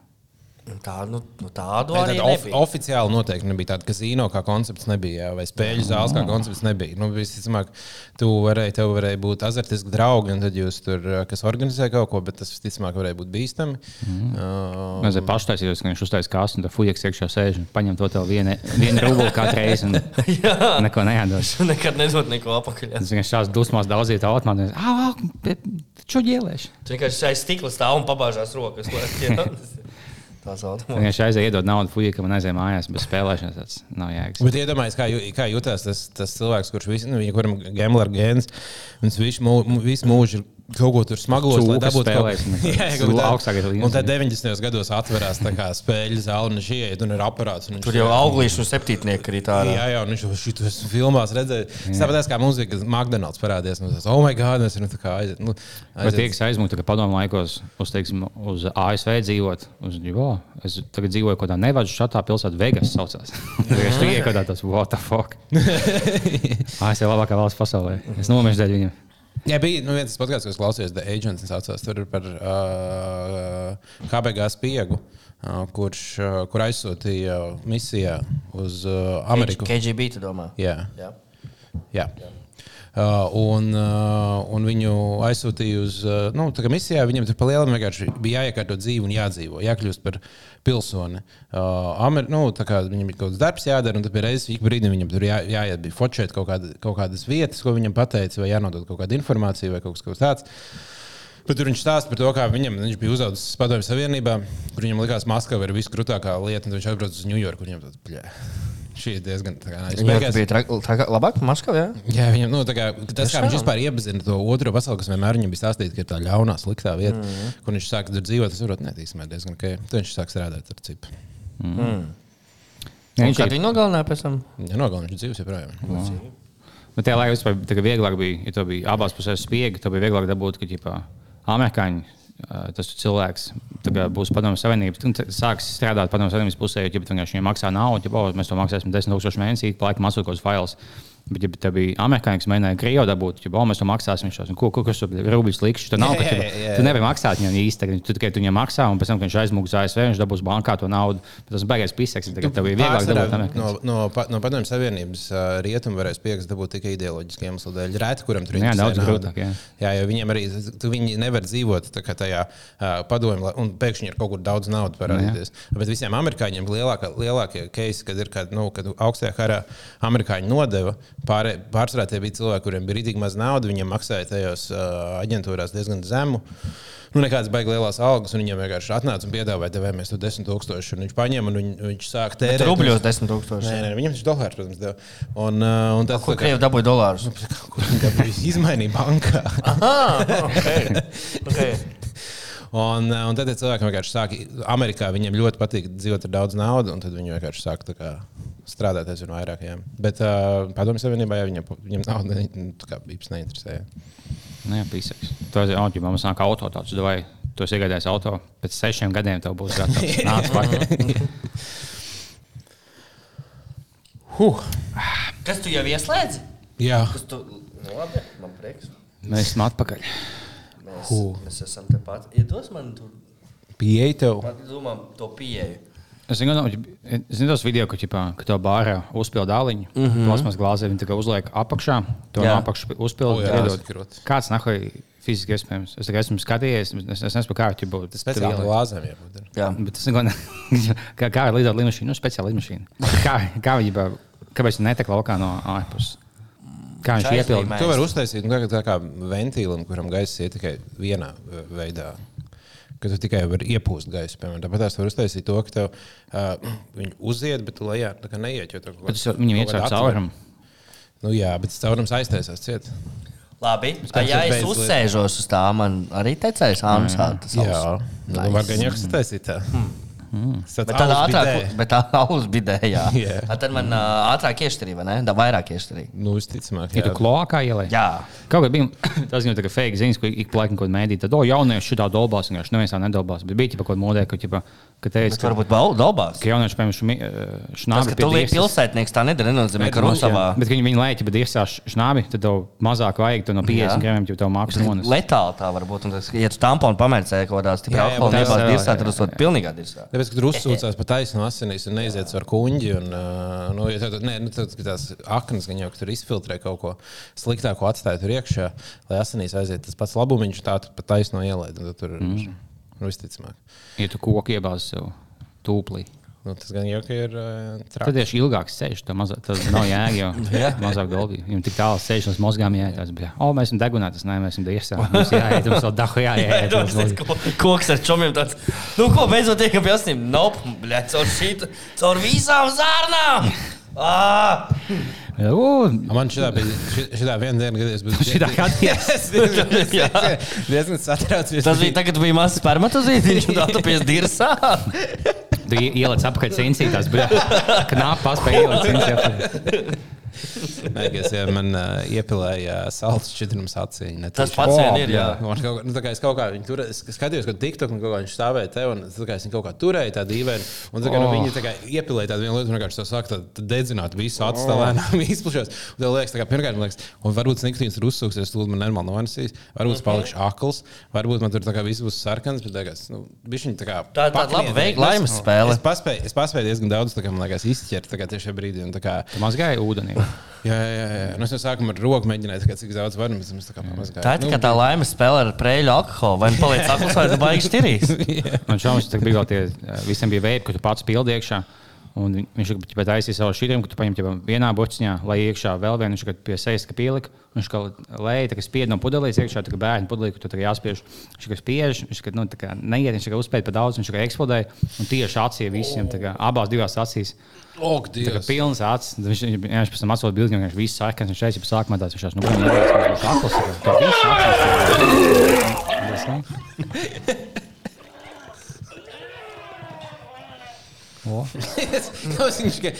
Tā, nu, nu, tādu tad of, oficiāli noteikti nebija tāda kazino kā koncepts, nebija, jā, vai spēļu zāles kā koncepts nebija. Nu, visticamāk, tu varēji, tev varēja būt azartiski draugi, un tad jūs tur, uh, kas organizē kaut ko, bet tas visticamāk varēja būt bīstami. Mm. Uh, Es pašu taisījos, ka viņš uztaisīja kāsu, un tā fujaks iekšā sēž un paņem to tev vienu, vienu rublu katru reizi un neko nejādos. Nekad nedod neko apakaļ. Es vienkārši šās dusmās daudzīt automātu. Ah, čo ģēlēši? Tu vienkārši aiz stikla stāv un pabāžās rokas. Tā sauc. Viņš aizēja iedot naudu fujikam un aizēja mājās bez spēlēšanas. Tas nav jēgas. Bet iedomājieties, kā, ju- kā jutās tas, tas cilvēks, kurš visu, nu, kuram ir gambler gēns, viņš visu, mū, mū- visu mūžu ir kaut ko tur smagos, lai dabūtu un kaut kā augstākais līmenis. Un tad 90. gados atverās tā kā spēļu zāle, un viņš ieiet, un ir aparāts. un Tur jau auglīši un septītnieki arī tādi. Jā, jā, un viņš jau šito esmu filmās redzējis. Tāpat kā mūzika, kad McDonald's parādījās. Nu, tas, oh, my God, mēs varam tā kā aiziet. Nu, Bet tie, kas aizmūta, ka padomu laikos uz, teiksim, uz ASV dzīvot, uz, jo, es tagad dzīvoju kaut kādā nevadu šatā pilsētā, Vegas saucās. Es tikai kaut kādā tāds, what the fuck. ASV labākā valsts pasaulē. Es nomiršu dēļ viņiem. Jā, bija nu, viens podkāsts, ko es klausījos, The Agents. Saucās, tur par uh, KBG spiegu, uh, kurš uh, kur aizsūtīja misijā uz uh, Ameriku. KGB, tu domā? Jā, Jā. jā. Uh, un, uh, un viņu aizsūtīja uz uh, nu, misijā. Viņam tur palielinājumā vienkārši bija jāiekārto dzīve un jādzīvo, jākļūst par pilsoni. Uh, Amer, nu, viņam bija kaut kāds darbs jādara, un tad reizes ik brīdim viņam tur jā, jāiet, bija fotšēt kaut, kāda, kaut kādas vietas, ko viņam pateica, vai jānodod kaut kāda informācija vai kaut kas, kaut kas tāds. Bet tur viņš stāsta par to, kā viņam, viņš bija uzaugusi Padomju Savienībā, kur viņam likās, ka Maskava ir viskrūtākā lieta, un viņš atbrauc uz Ņujorku. Viņam tāds, šī ir diezgan tā kā nice." Viņam Beigās- bija tra- tra- labāk, Maskavā. Jā? Jā, viņam nu, tā kā, tas, kā viņš vispār iepazina to otro pasauli, kas vienmēr viņam bija stāstīts, ka ir tā ļaunā, sliktā vieta, mm -hmm. kur viņš sāk dzīvot. Tas varbūt netīsmē diezgan, ka viņš sāk strādāt ar cipu. Ja, Un viņš Kad ir, viņi nogalināja pēc tam? Ja nogalina, viņš ir dzīvs joprojām. bet tajā laikā vispār tā kā vieglāk bija, ja tu biji abās pusēs spiegi, tad bija vieglāk dabūt, ka ģipā, amerikāņi. Ā, Tas cilvēks būs padomju savienības, sāks strādāt padomju savienības pusē, jo ja vienkārši viņiem maksā naudu, ja mēs to maksāsim 10,000 mēnesī, pa laikam atsūkos fails. Bet, ja tev bija amerikāņu, kas mēģināja Krieviju dabūt, tad, oh, mēs to maksāsim, šos, un ko, ko, kas tur rubļus liks, tu nav, ka tu, Jā, jā, jā. tu nevari maksāt viņam īsti, tu tikai viņam maksā, un pēc tam, kad viņš aizmūgs ASV, viņš dabūs bankā to naudu. Tas beigās piseks, tagad tev ir vieglāk dabūt amerikāņu. No, no, pa- no Padomju Savienības rietumu varēs piekrist dabūt tikai ideoloģiskiem iemesliem dēļ. Rēti, kuram tur Jā, interesē daudz nauda. grūtāk, jā. jā, jo viņiem arī viņi nevar dzīvot tā tajā uh, padomju, un pēkšņi ir kaut kur daudz naudas parādīties. Bet visiem amerikāņiem lielākie keisi, kad ir kad, nu, kad augstajā karā amerikāņi nodeva, pārsvarā tie bija cilvēki, kuriem bija rītīgi maz naudas, viņiem maksāja tajos uh, aģentūrās diezgan zemu. Nu, nekādas baigas lielas algas, un viņam vienkārši atnāca un piedāvāja, devēmies to 10,000. Viņš paņēma un viņ, viņš sāka tērēt. Rubļos 10 tūkstoši. Nē, nē, viņam tas dolārs, protams, deva. Un, uh, un tas Kur Krievi dabūja dolārus? Kur viņi dabūja? izmainīja bankā. Okay. Un, uh, un tad tie cilvēki vienkārši sāka, Amerikā viņiem ļoti patīk dzīvot ar daudz naudas, un tad viņi vienkārši sāka tā kā strādāt aizvien vairāk. Jā. Bet uh, padomju savienībā jau viņam, viņam nauda ne, nu, tā kā īpaši neinteresēja. Nu, jā, piseks. Tu esi auto, mums nāk auto tāds, vai tu esi iegādājies auto, pēc sešiem gadiem tev būs gatavs. Nāc, pakaļ. Huh. Kas tu jau ieslēdzi? Jā, Kas tu... Nu, labi, man prieks. Mēs esam atpakaļ. Mēs, Hu. mēs esam tepat. Iedos man tur, pieeja tev. man domā, to pieeju. Es zinu, no, es zinu tos video, ka, ķipā, ka to bārā uzpilda dāliņu. Mm -hmm. Plasmas glāzē viņi tikai uzliek apakšā. To no apakšas O, uzpilda. jā, iedod. tas ir krūti. Kāds nahoj fiziski iespējams? Es tikai esmu skatījies, es, es nesaku, kā viņi būtu. Tas speciāli glāzēm jābūt. ir. Jā. Bet tas neko ne. kā, kā ir lidot lidmašīna, nu, speciāla lidmašīna. Kā, kā viņi, ba- kāpēc viņi netek laukā no ārpuses? Kā viņš man. To var uztaisīt nu, tā, kā ventīlam, kuram gaisa iet tikai vienā uh, veidā. Ka tu tikai vari iepūst gaisu. Piemēram, tāpat tās var uztaisīt to, ka tev uh, viņi uziet, bet tu lejā tā kā neiet. jo tur tas viņam iet caur caurumu. Nu, jā, bet tas caurums aiztaisās ciet. Labi, kāds ja ir es uzsēžos uz tā, man arī tecēs Ānus. Jā, nu, var gan jau uztaisīt tā. Mm. Tas Bet tādā ātrāk, bet tā bidē, jā. Jā. A, Tad man ā, ātrāk iešķirīja, vai ne? Da vairāk iešķirīja. Nu, visticamāk, jā. kloakā ielai? Jā. Kaut kā bija tas, ka fake ziņas, ko ik pa laikam kaut mēdī, tad, o, jaunieši šitā dolbās, un viņš neviens tā nedolbās. Bet bija kaut kāda modē, ka, ķipa, ka teica, ka, varbūt dalbās. ka jaunieši, piemēram, Tas, šnābi ka pie tu dievs- pilsētnieks, tā nedara, nenozīmē, ka Bet, nu, Rusavā Bet, kad viņi, lēķi, bet iesās šnābi, tad tev mazāk vajag, tu no 50 gramiem jau tev mākslas nonis. letāli tā var būt. Un tas, ja tu tamponu pamērcē kaut kādā stiprā alkohola tas- jā, dirsā, tad tas var pilnīgā dirsā. Tāpēc, kad tur uzsūcās pa taisnu asinīs un neiziet ar kuģi, un nu, ja tad, ne, nu, tad, tās aknas gan jau ka tur izfiltrē kaut ko sliktāko, atstāja tur iekšā, lai asinīs aiziet tas pats labumiņš, tā tu pa taisno ielaid. Tur mm. visticamāk. Ja tu koku iebāzi sev tūplī. Nu, tas gan jau ir uh, Tad traki. tieši ilgāks ceļš, tad mazāk, tas nav jēga, jo mazāk dolbī. Viņam tik tālu ceļš uz mozgām jāiet. Tas bija, o, mēs esam degunāti, tas nē, mēs esam dievsā. Mums jāiet, mums vēl dahu jāiet. vēl- Koks ar čomiem tāds. Nu, ko beidzot tiek pie asnīm? Nope, bļēt, caur šīt, caur visām zārnām! Ah! Man ši- šitā viena diena, kad es biju Šitā gadījās. Jā. diezgan satraucies. Tas bija tagad, kad bija mazs spermatozīts, un tā tu pie dirsā. Tu ie- ieliec apakaļ cincī, tas bija knāp paspēja ielikt cincī. Kas, ja man uh, iepilēja salds šķidrums acī. Tas pats vien ir, jā. Man kaut, nu, kā es kaut kā viņu tur es skatījos, ka TikTok un kaut kā viņš stāvēja te, un kā es viņu kaut kā turēju tā dīvaini. Un tā kā oh. Oh. nu, viņi tā kā iepilēja tādu vienu lietu, un vienkārši to sāk tad dedzināt visu acu tā lēnām izplušos. Un tev liekas, tā kā pirmkārt, man liekas, un varbūt sniktīns ir uzsūksies, tad man normāli nonesīs. Varbūt es palikšu akls, varbūt man tur tā kā viss būs sarkans, bet tā kā, nu, bišķiņ tā kā. Tā ir tāda laba veikla laimes spēle. Es paspēju, es paspēju diezgan daudz, tā kā man liekas, izķert tā kā tieši šajā brīdī. un tā kā- Tu mazgāji ūdenī. Jā, jā, jā. Nu, es no sākuma ar roku mēģināju, tā kā, cik daudz bet es tā kā pamazgāju. Tā ir tikai tā laimes spēle ar prēļu alkoholu. Vai nu paliec akls, vai tu baigi šķirīs. Man šaubas, ka bija vēl tie, visiem bija veidi, ka tu pats pildi iekšā. Un vi- viņš jau taisīja savu šīm, ka tu paņem ķipa vienā boķiņā, lai iekšā vēl vienu, viņš pie sejas ka pielika. Viņš kā lēja, kā spied no pudelīs iekšā, tā kā bērnu pudelī, ka tu tā kā jāspiež. Viņš kā spiež, viņš kā, nu, neiet, viņš kā uzspēja pa daudz, viņš kā eksplodēja. Un tieši acī visiem, kā abās divās acīs. Ok, Tā kā pilns acis, viņš viņš- viņš pēc tam atsūta bildi, viņš viss sakās, viņš šeit jau sākumā tāds, viņš nu, viņa ir tāds akls, ka viss acīs. O. Kāpēc viņš ka-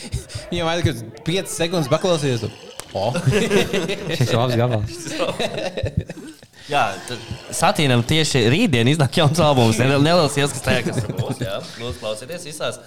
Viņam vajag kāds 5 sekundes paklausīties. O, Šis ir labs gabals. Jā, Satīnam tieši rītdien iznāk jauns albums. Nel- Neliels ieskats tajā, kas būs. Jā, lūdzu, klausieties visās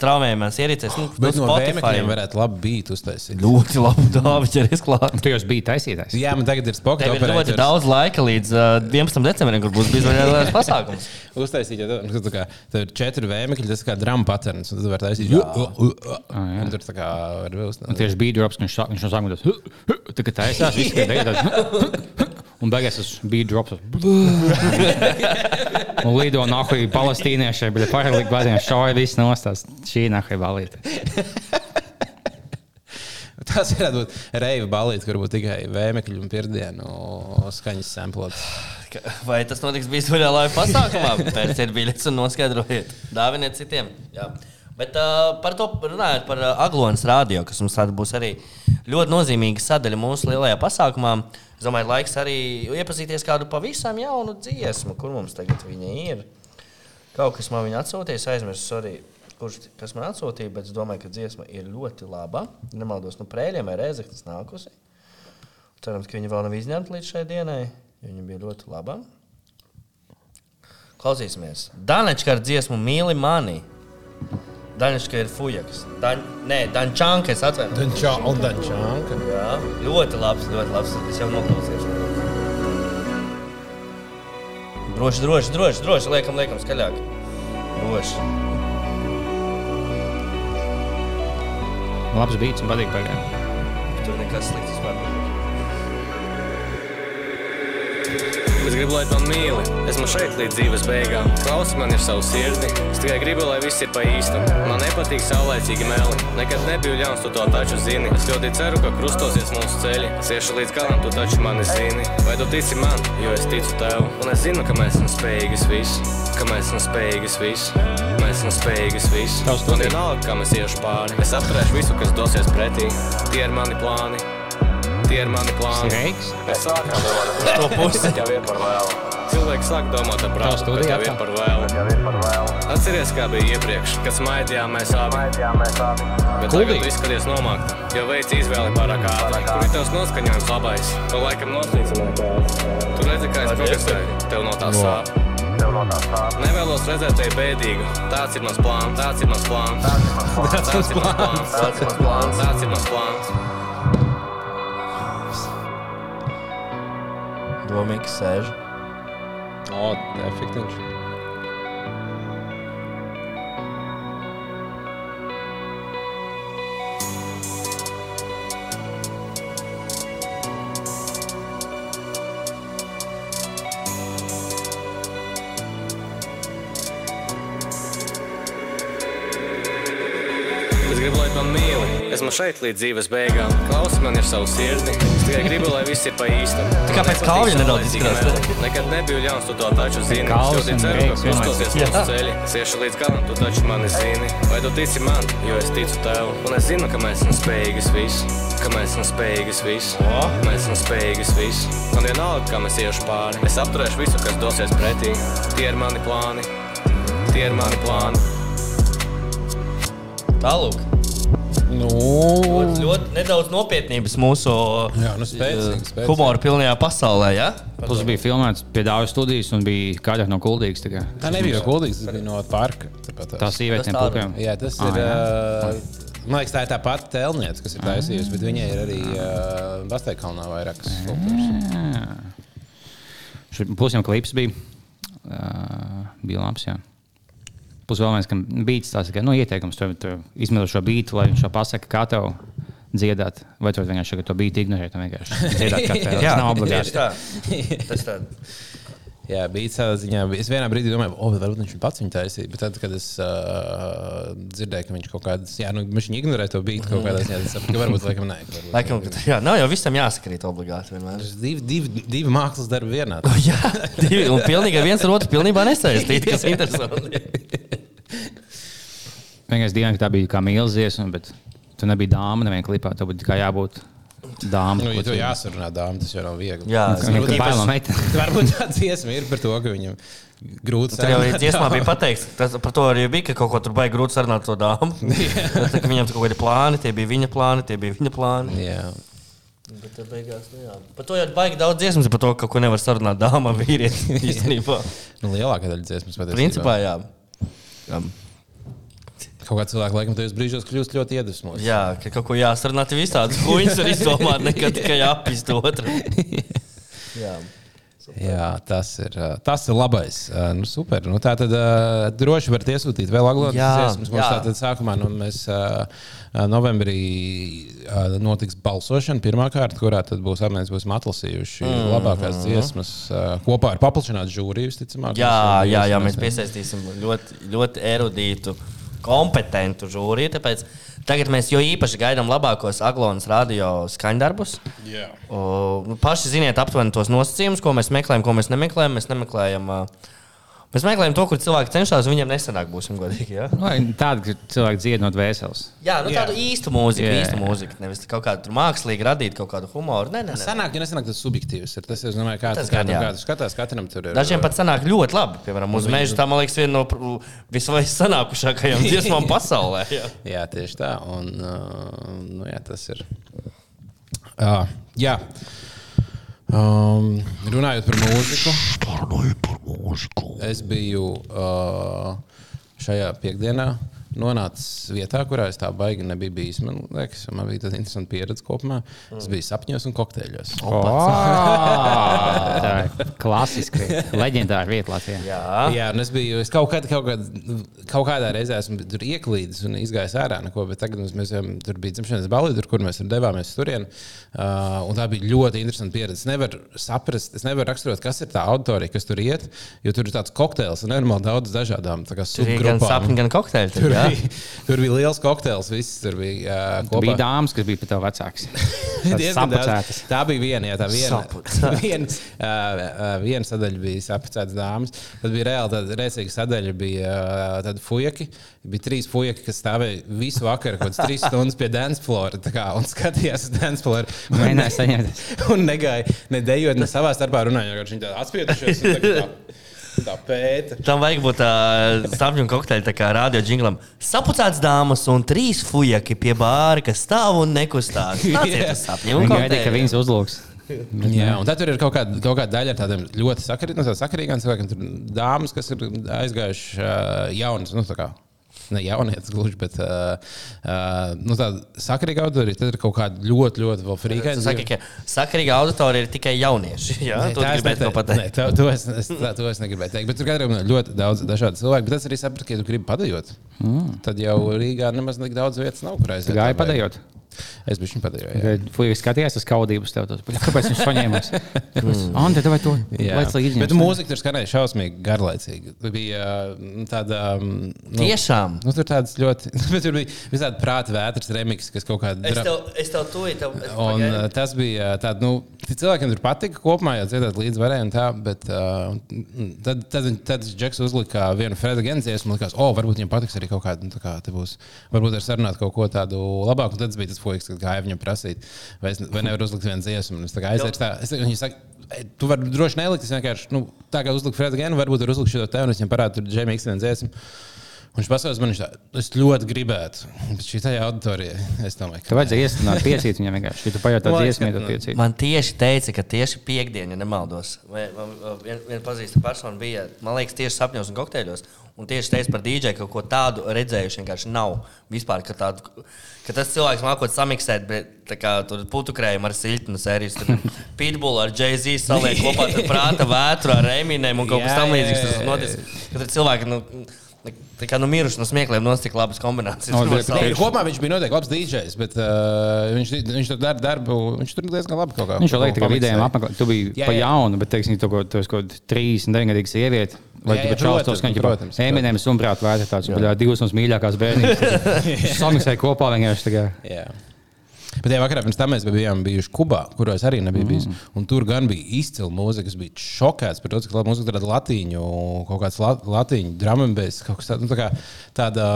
straumējumās ierīcēs. Nu, Bet no Spotify. varētu labi būt uztaisīt. Ļoti labi dāvā ķeries klāt. Tu jau biji taisītājs. Jā, man tagad ir spoka Tev ir ļoti daudz laika līdz uh, 11. decembrim, kur būs bijis vēl viens pasākums. Uztaisīt, ja nu, tā kā, tev ir četri vēmekļi, tas ir kā drama patterns. un Tu vari taisīt, jā, jā. tur tā kā var Un vilkt. tieši bija drops, ka viņš no sākuma tāds - tā kā taisās, viss ir tagad. Un beigās tas bija drops. Un lido nahuj palestīnieši, bet pārāk glazēm šauja viss nostās. Šī nahuj balīte. Tas varētu būt reiva balīti, kur būtu tikai vēmekļi un pirdienu skaņas samplots. Vai tas notiks bijis vaļā laiva pasākumā? Pērciet biļetes un noskaidrojiet. Dāviniet citiem. Jā. Bet uh, par to runājot par uh, Aglonas rādio, kas mums tāda būs arī ļoti nozīmīga sadaļa mūsu lielajā pasākumā. Es domāju, laiks arī iepazīties kādu pavisam jaunu dziesmu, kur mums tagad viņa ir. Kaut kas man viņa atsūtīja, es aizmirsu arī, kurš kas man atsūtīja, bet es domāju, ka dziesma ir ļoti laba. Nemaldos no prēļiem vai reizeknas nākusi. Cerams, ka viņa vēl nav izņemta līdz šai dienai. jo Viņa bija ļoti laba. Klausīsimies. Danečka ar dziesmu Mīli mani. Danečka ir fujaks. Dan... Nē, Dančanka, es atvainojos. Dančā un dančānka. Jā, ļoti labs, ļoti labs. Es jau noklausījos. Droši, droši, droši, droši. Liekam, liekam, skaļāk. Droši. Labs beats un patīk pagaidām. Tur nekas slikts vispār. Es gribu, lai man mīli. Esmu šeit līdz dzīves beigām. Klausi man ir savu sirdi. Es tikai gribu, lai viss ir pa īstam. Man nepatīk saulēcīgi meli. Nekad nebiju ļauns, tu to taču zini. Es ļoti ceru, ka krustosies mūsu ceļi. Es iešu līdz galam, tu taču mani zini. Vai tu tici man, jo es ticu tev? Un es zinu, ka mēs esam spējīgi visu. Ka mēs esam spējīgi visu. Mēs esam spējīgi. Tavs Man studija. vienalga, kā mēs iešu pāri. Es apturēšu visu, kas dosies pretī. Tie ir mani plāni. Tie ir mani plāni. Reiks. Mēs sākām domāt par to pusi. Jau ir par vēlu. Cilvēki sāk domāt par studija bet jau ir par vēlu. Atceries, kā bija iepriekš, kad smaidījām mēs abi. Bet tagad viss skaties nomākt, jo veids izvēli pārāk ātri. Kur ir tavs noskaņojums labais? To laikam noslīcināja kāds. Tu redzi, kā es progresēju, tev no tā sāp. Nevēlos redzēt tevi bēdīgu. Tāds ir mans plāns, tāds ir mans plāns. Tāds ir mans plāns, Tāds ir mans plāns. Domīgs sēž. O, efektīvs. Es gribu, lai tu man mīli. Esmu šeit līdz dzīves beigām. Man ir savu sirdi. Es tikai gribu, lai viss ir pa īstam. Tā kā pēc kauja nedaudz izskatās. Nekad nebiju ļauns, tu to taču zini. Es ļoti ceru, ka krustosies mūsu ceļi. Es iešu līdz galam, tu taču mani zini. Vai tu tici man, jo es ticu tev? Un es zinu, ka mēs esam spējīgi visu. Ka mēs esam spējīgi visu. Mēs esam spējīgi visu. Man vienalga, kā mēs iešu pāri. Es apturēšu visu, kas dosies pretī. Tie ir mani plāni. Tie ir mani plāni. Tālāk. Nu, Ļoti, ļoti nedaudz nopietnības mūsu Jā, nu spēcīgi, eh, spēcīgi. humora pilnajā pasaulē. Ja? Plus bija filmēts pie Dāvidas studijas un bija kādā no kuldīgas. tā tā nebija no kuldīgas, tas bija no parka. Tāpat Tā sieviete Tas tiem tā pukiem. Jā, tas Ah, ir. jā. Uh, man liekas, tā ir tā pati telniece, kas ir taisījusi, bet viņai ir arī uh, Basteikalnā vairākas skulptūras. Pusiem klips bija. Uh, bija labs. Jā. Plus vēl viens, ka beats tāds, ka, nu, ieteikums tev, tev izmantot šo beatu, lai viņš šo pasaka, kā tev dziedāt. Vai tu vienkārši ka to beatu ignorēt dziedāt, kā tev. Tas nav obligāti. tā. Tas tā. Jā, bija tādā ziņā. Es vienā brīdī domāju, oh, varbūt viņš pats viņu taisīja. Bet tad, kad es uh, dzirdēju, ka viņš kaut kādā veidā, nu, viņš ignorē to beigtu kaut kādā ziņā, tad sapratu, ka varbūt laikam nē. varbūt- Laikam, ka, jā, nav jau visam jāsakrīt obligāti. Vienmēr. Divi, divi, divi mākslas darbi vienā. Jā, divi, un pilnīgi viens ar otru pilnībā nesaistīti, kas interesanti. Vienkārši dienā, ka tā bija kā mīlesties, bet tu nebija dāma nevienā klipā. Tev būtu tikai jābūt dāmai. Nu, ja to jāsarunā, dāmas, tas jau nav viegli. Jā, Viņam ir bail no meitenes. Varbūt tā dziesma ir par to, ka viņam grūti Tur jau sarunāt dziesmā bija pateikts, tas, par to arī bija, ka kaut ko tur baigi grūti sarunāt to dāmu. Ka viņam tur kaut kādi plāni, tie bija viņa plāni, tie bija viņa plāni. Jā. Bet tad beigās, nu jā. Par to jau baigi daudz dziesmas, par to, ka ko nevar sarunāt dāmā vīrietis īstenībā. Nu, lielākā daļa dziesmas patiesībā. Principā jā. jā. Kaut kā cilvēki laikam tajos brīžos kļūst ļoti iedvesmots. Jā, ka kaut ko jāsarunā, tev visādas huņas var izdomāt, nekad tikai apist otru. Jā. Jā, tas ir, tas ir labais. Nu, super. Nu, tā tad uh, droši varat iesūtīt vēl aglotas dziesmas. Mums jā. tātad sākumā nu, mēs uh, novembrī uh, notiks balsošana pirmā kārta, kurā tad būs apmēram būsim atlasījuši mm -hmm. labākās dziesmas uh, kopā ar paplašinātu žūriju, visticamāk. Jā, Mēs, jā, jā, mēs- mēs piesaistīsim ļoti, ļoti erudītu, kompetentu žūriju. Tāpēc tagad mēs jo īpaši gaidām labākos Aglonas radio skaņdarbus. Jā. O, nu, paši ziniet aptuveni tos nosacījumus, ko mēs meklējam, ko mēs nemeklējam. Mēs nemeklējam. ā, Mēs meklējam to, kur cilvēki cenšas, un viņiem nesanāk, būsim godīgi. Ja? Vai Tāda, ka cilvēki dzied no dvēseles. Jā, nu, tādu īstu mūziku, Jā, īstu jā. mūziku. Nevis kaut kādu tur mākslīgi radīt kaut kādu humoru. Nē, nē, nē. Sanāk, ja nesanāk, tas subjektīvs ir. Tas, es domāju, kā Tas gan, jā. kādam skatās, katram tur ir. Dažiem pat sanāk ļoti labi. Piemēram, uz meža tā, man liekas, viena no visvairāk dziesmām pasaulē. Jā. Jā, tieši tā. Un, uh, nu, jā, tas ir. Uh, jā. Um, runājot par mūziku. Par mūziku. Es biju uh, šajā piekdienā. Nonācis vietā, kurā es tā baigi nebiju bijis. Man liekas, man bija tāda interesanta pieredze kopumā. Es biju sapņos un kokteļos. Tā ir klasiski. Leģendāra vieta Latvijā. Jā. Jā, un es biju. Es kaut, kād, kaut, kād, kaut kādā reizē esmu tur ieklīdis un izgājis ārā. Neko, bet tagad mums, mēs jau tur bija dzimšanas balva, tur, kur mēs tur devāmies turien. Uh, un tā bija ļoti interesanta pieredze. Es nevaru saprast, es nevaru raksturot, kas ir tā auditorija, kas tur iet. Jo tur ir tāds kokteils un nenormāli daudz dažādām bija gan subgrupām. sapņi, gan kokteļi. Bija, tur bija liels kokteils. Viss tur bija uh, Tur bija dāmas, kas bija pat tev vecākas. Diezgan daudz. Tā bija viena, jā, tā viena. Viena, uh, viena sadaļa bija sapcētas dāmas. Tad bija reāli tāda rēcīga sadaļa, bija uh, tādi fujaki. Bija trīs fujaki, kas stāvēja visu vakaru, kaut kādas trīs stundas pie dance floor tā kā, un skatījās uz dance floor. Un, Mēģināja saņemt. un negāja ne dejot, ne savā starpā runājot. vienkārši Viņi tādi atspiedušies. Un tā pēta. Tam vajag būt tādam sapņu kokteļam, tā kā radio jinglam. Sapucēts dāmas un trīs fujaki pie bāra, kas stāv un nekustās. Tas ir tas sapņu Viņa gaidīja, ka viņas uzlūks. Jā, un tad tur ir kaut kāda, kaut kāda daļa ar tādiem ļoti no sakarīgiem cilvēkiem. Tur ir dāmas, kas ir aizgājušas uh, jaunas, nu, tā kā. Ne jaunietis gluži, bet uh, uh, nu, tāda sakarīga auditorija. Tad ir kaut kāda ļoti, ļoti vēl frīkaina. Saki, ka sakarīga auditorija ir tikai jaunieši. Jā, to gribētu to pateikt. Nē, to, es, es, tā, to es negribēju teikt. Bet tur katram ir ļoti daudz dažādu cilvēku. Bet es arī sapratu, ka, ja tu gribi padējot, mm. tad jau Rīgā nemaz tik daudz vietas nav, kur aiziet. Gāja tā vai- padējot. Es biju viņa padējot. Fuja skatījās uz kaudības tev. tos, "Bļa, Kāpēc viņš paņēma? Ante, vai to? Līdzi bet mūzika tur skanēja šausmīgi garlaicīgi. Tur bija uh, tāda. um, Nu, Tiešām. Nu, tur tādas ļoti. bet tur bija visādi prāta vētras remix, kas kaut kādā Es tev, es tev tev. es Un pagaidu. uh, tas bija tāds, nu, cilvēkiem tur patika kopumā, jau dzirdēt līdzi varēja un tā, bet uh, tad, tad, tad, tad Džeks uzlika vienu Freda Genzijas un likās, o, varbūt viņam patiks arī kaut kāda, nu, tā kā te būs, varbūt ar sarunāt kaut ko tādu labāku. Un tad bija tas puisis, kas gāja viņam prasīt, vai, es, vai nevar uzlikt vienu dziesmu. Un Es aizēju, tā, es, viņi saka, "Ei, tu vari droši nelikt, es vienkārši, nu, tā kā uzliku Freda Genu, varbūt var uzlikt šo te, un es viņam parādu, tur Džemija X vienu dziesmu. Un viņš pasakās, man viņš tā, es ļoti gribētu, bet šī tā auditorija, es domāju, Tev vajadzēja iestrādāt piecīt viņam vienkārši. Ja tu pajautā ka, tad nu, piecīt. Man tieši teica, ka tieši piekdienā, ja nemaldos, vai- vai- viena vien pazīstama persona bija, man liekas, tieši sapņos un kokteļos. Un tieši teica par dīdžeju, ka kaut ko tādu redzējuši vienkārši nav. Vispār, ka, tādu, ka tas cilvēks mākot samiksēt, bet tā kā tur putukrējumu ar siltnu sērijas, tur pitbull ar Jay-Z saliek kopā, tur prāta vētru ar Eminem un kaut kas tam līdzīgs. Tas noticis. Kad ir cilvēki, nu, tā kā nu miruši no smiekliem, nos tik labas kombinācijas. No, bet- kopumā viņš bija noteikti labs DJs, bet uh, viņš, viņš tur dara darbu. Viņš tur diezgan labi kaut kā. Viņš jau ka vidējiem apmeklējumiem, tu biji Jā, pa jā. jaunu, bet, teiksim, tu kaut ko 39 gadīgs sieviete. Vai tu jā, pat šausmas, protams, ka viņš protams, ir Eminem sunprāt vērtē tāds, ka divas mums mīļākās bērnības. Samiksēja kopā vienkārši. Bet tajā vakarā pirms tam mēs bijām bijuši Kubā, kuros arī nebija bijis. Mm. Un tur gan bija izcila mūzika. Es biju šokēts par to, cik labi mūzika tāda latīņu, kaut kāds la, latīņu drāmas, kaut kas tāds. Nu, tā kā tāda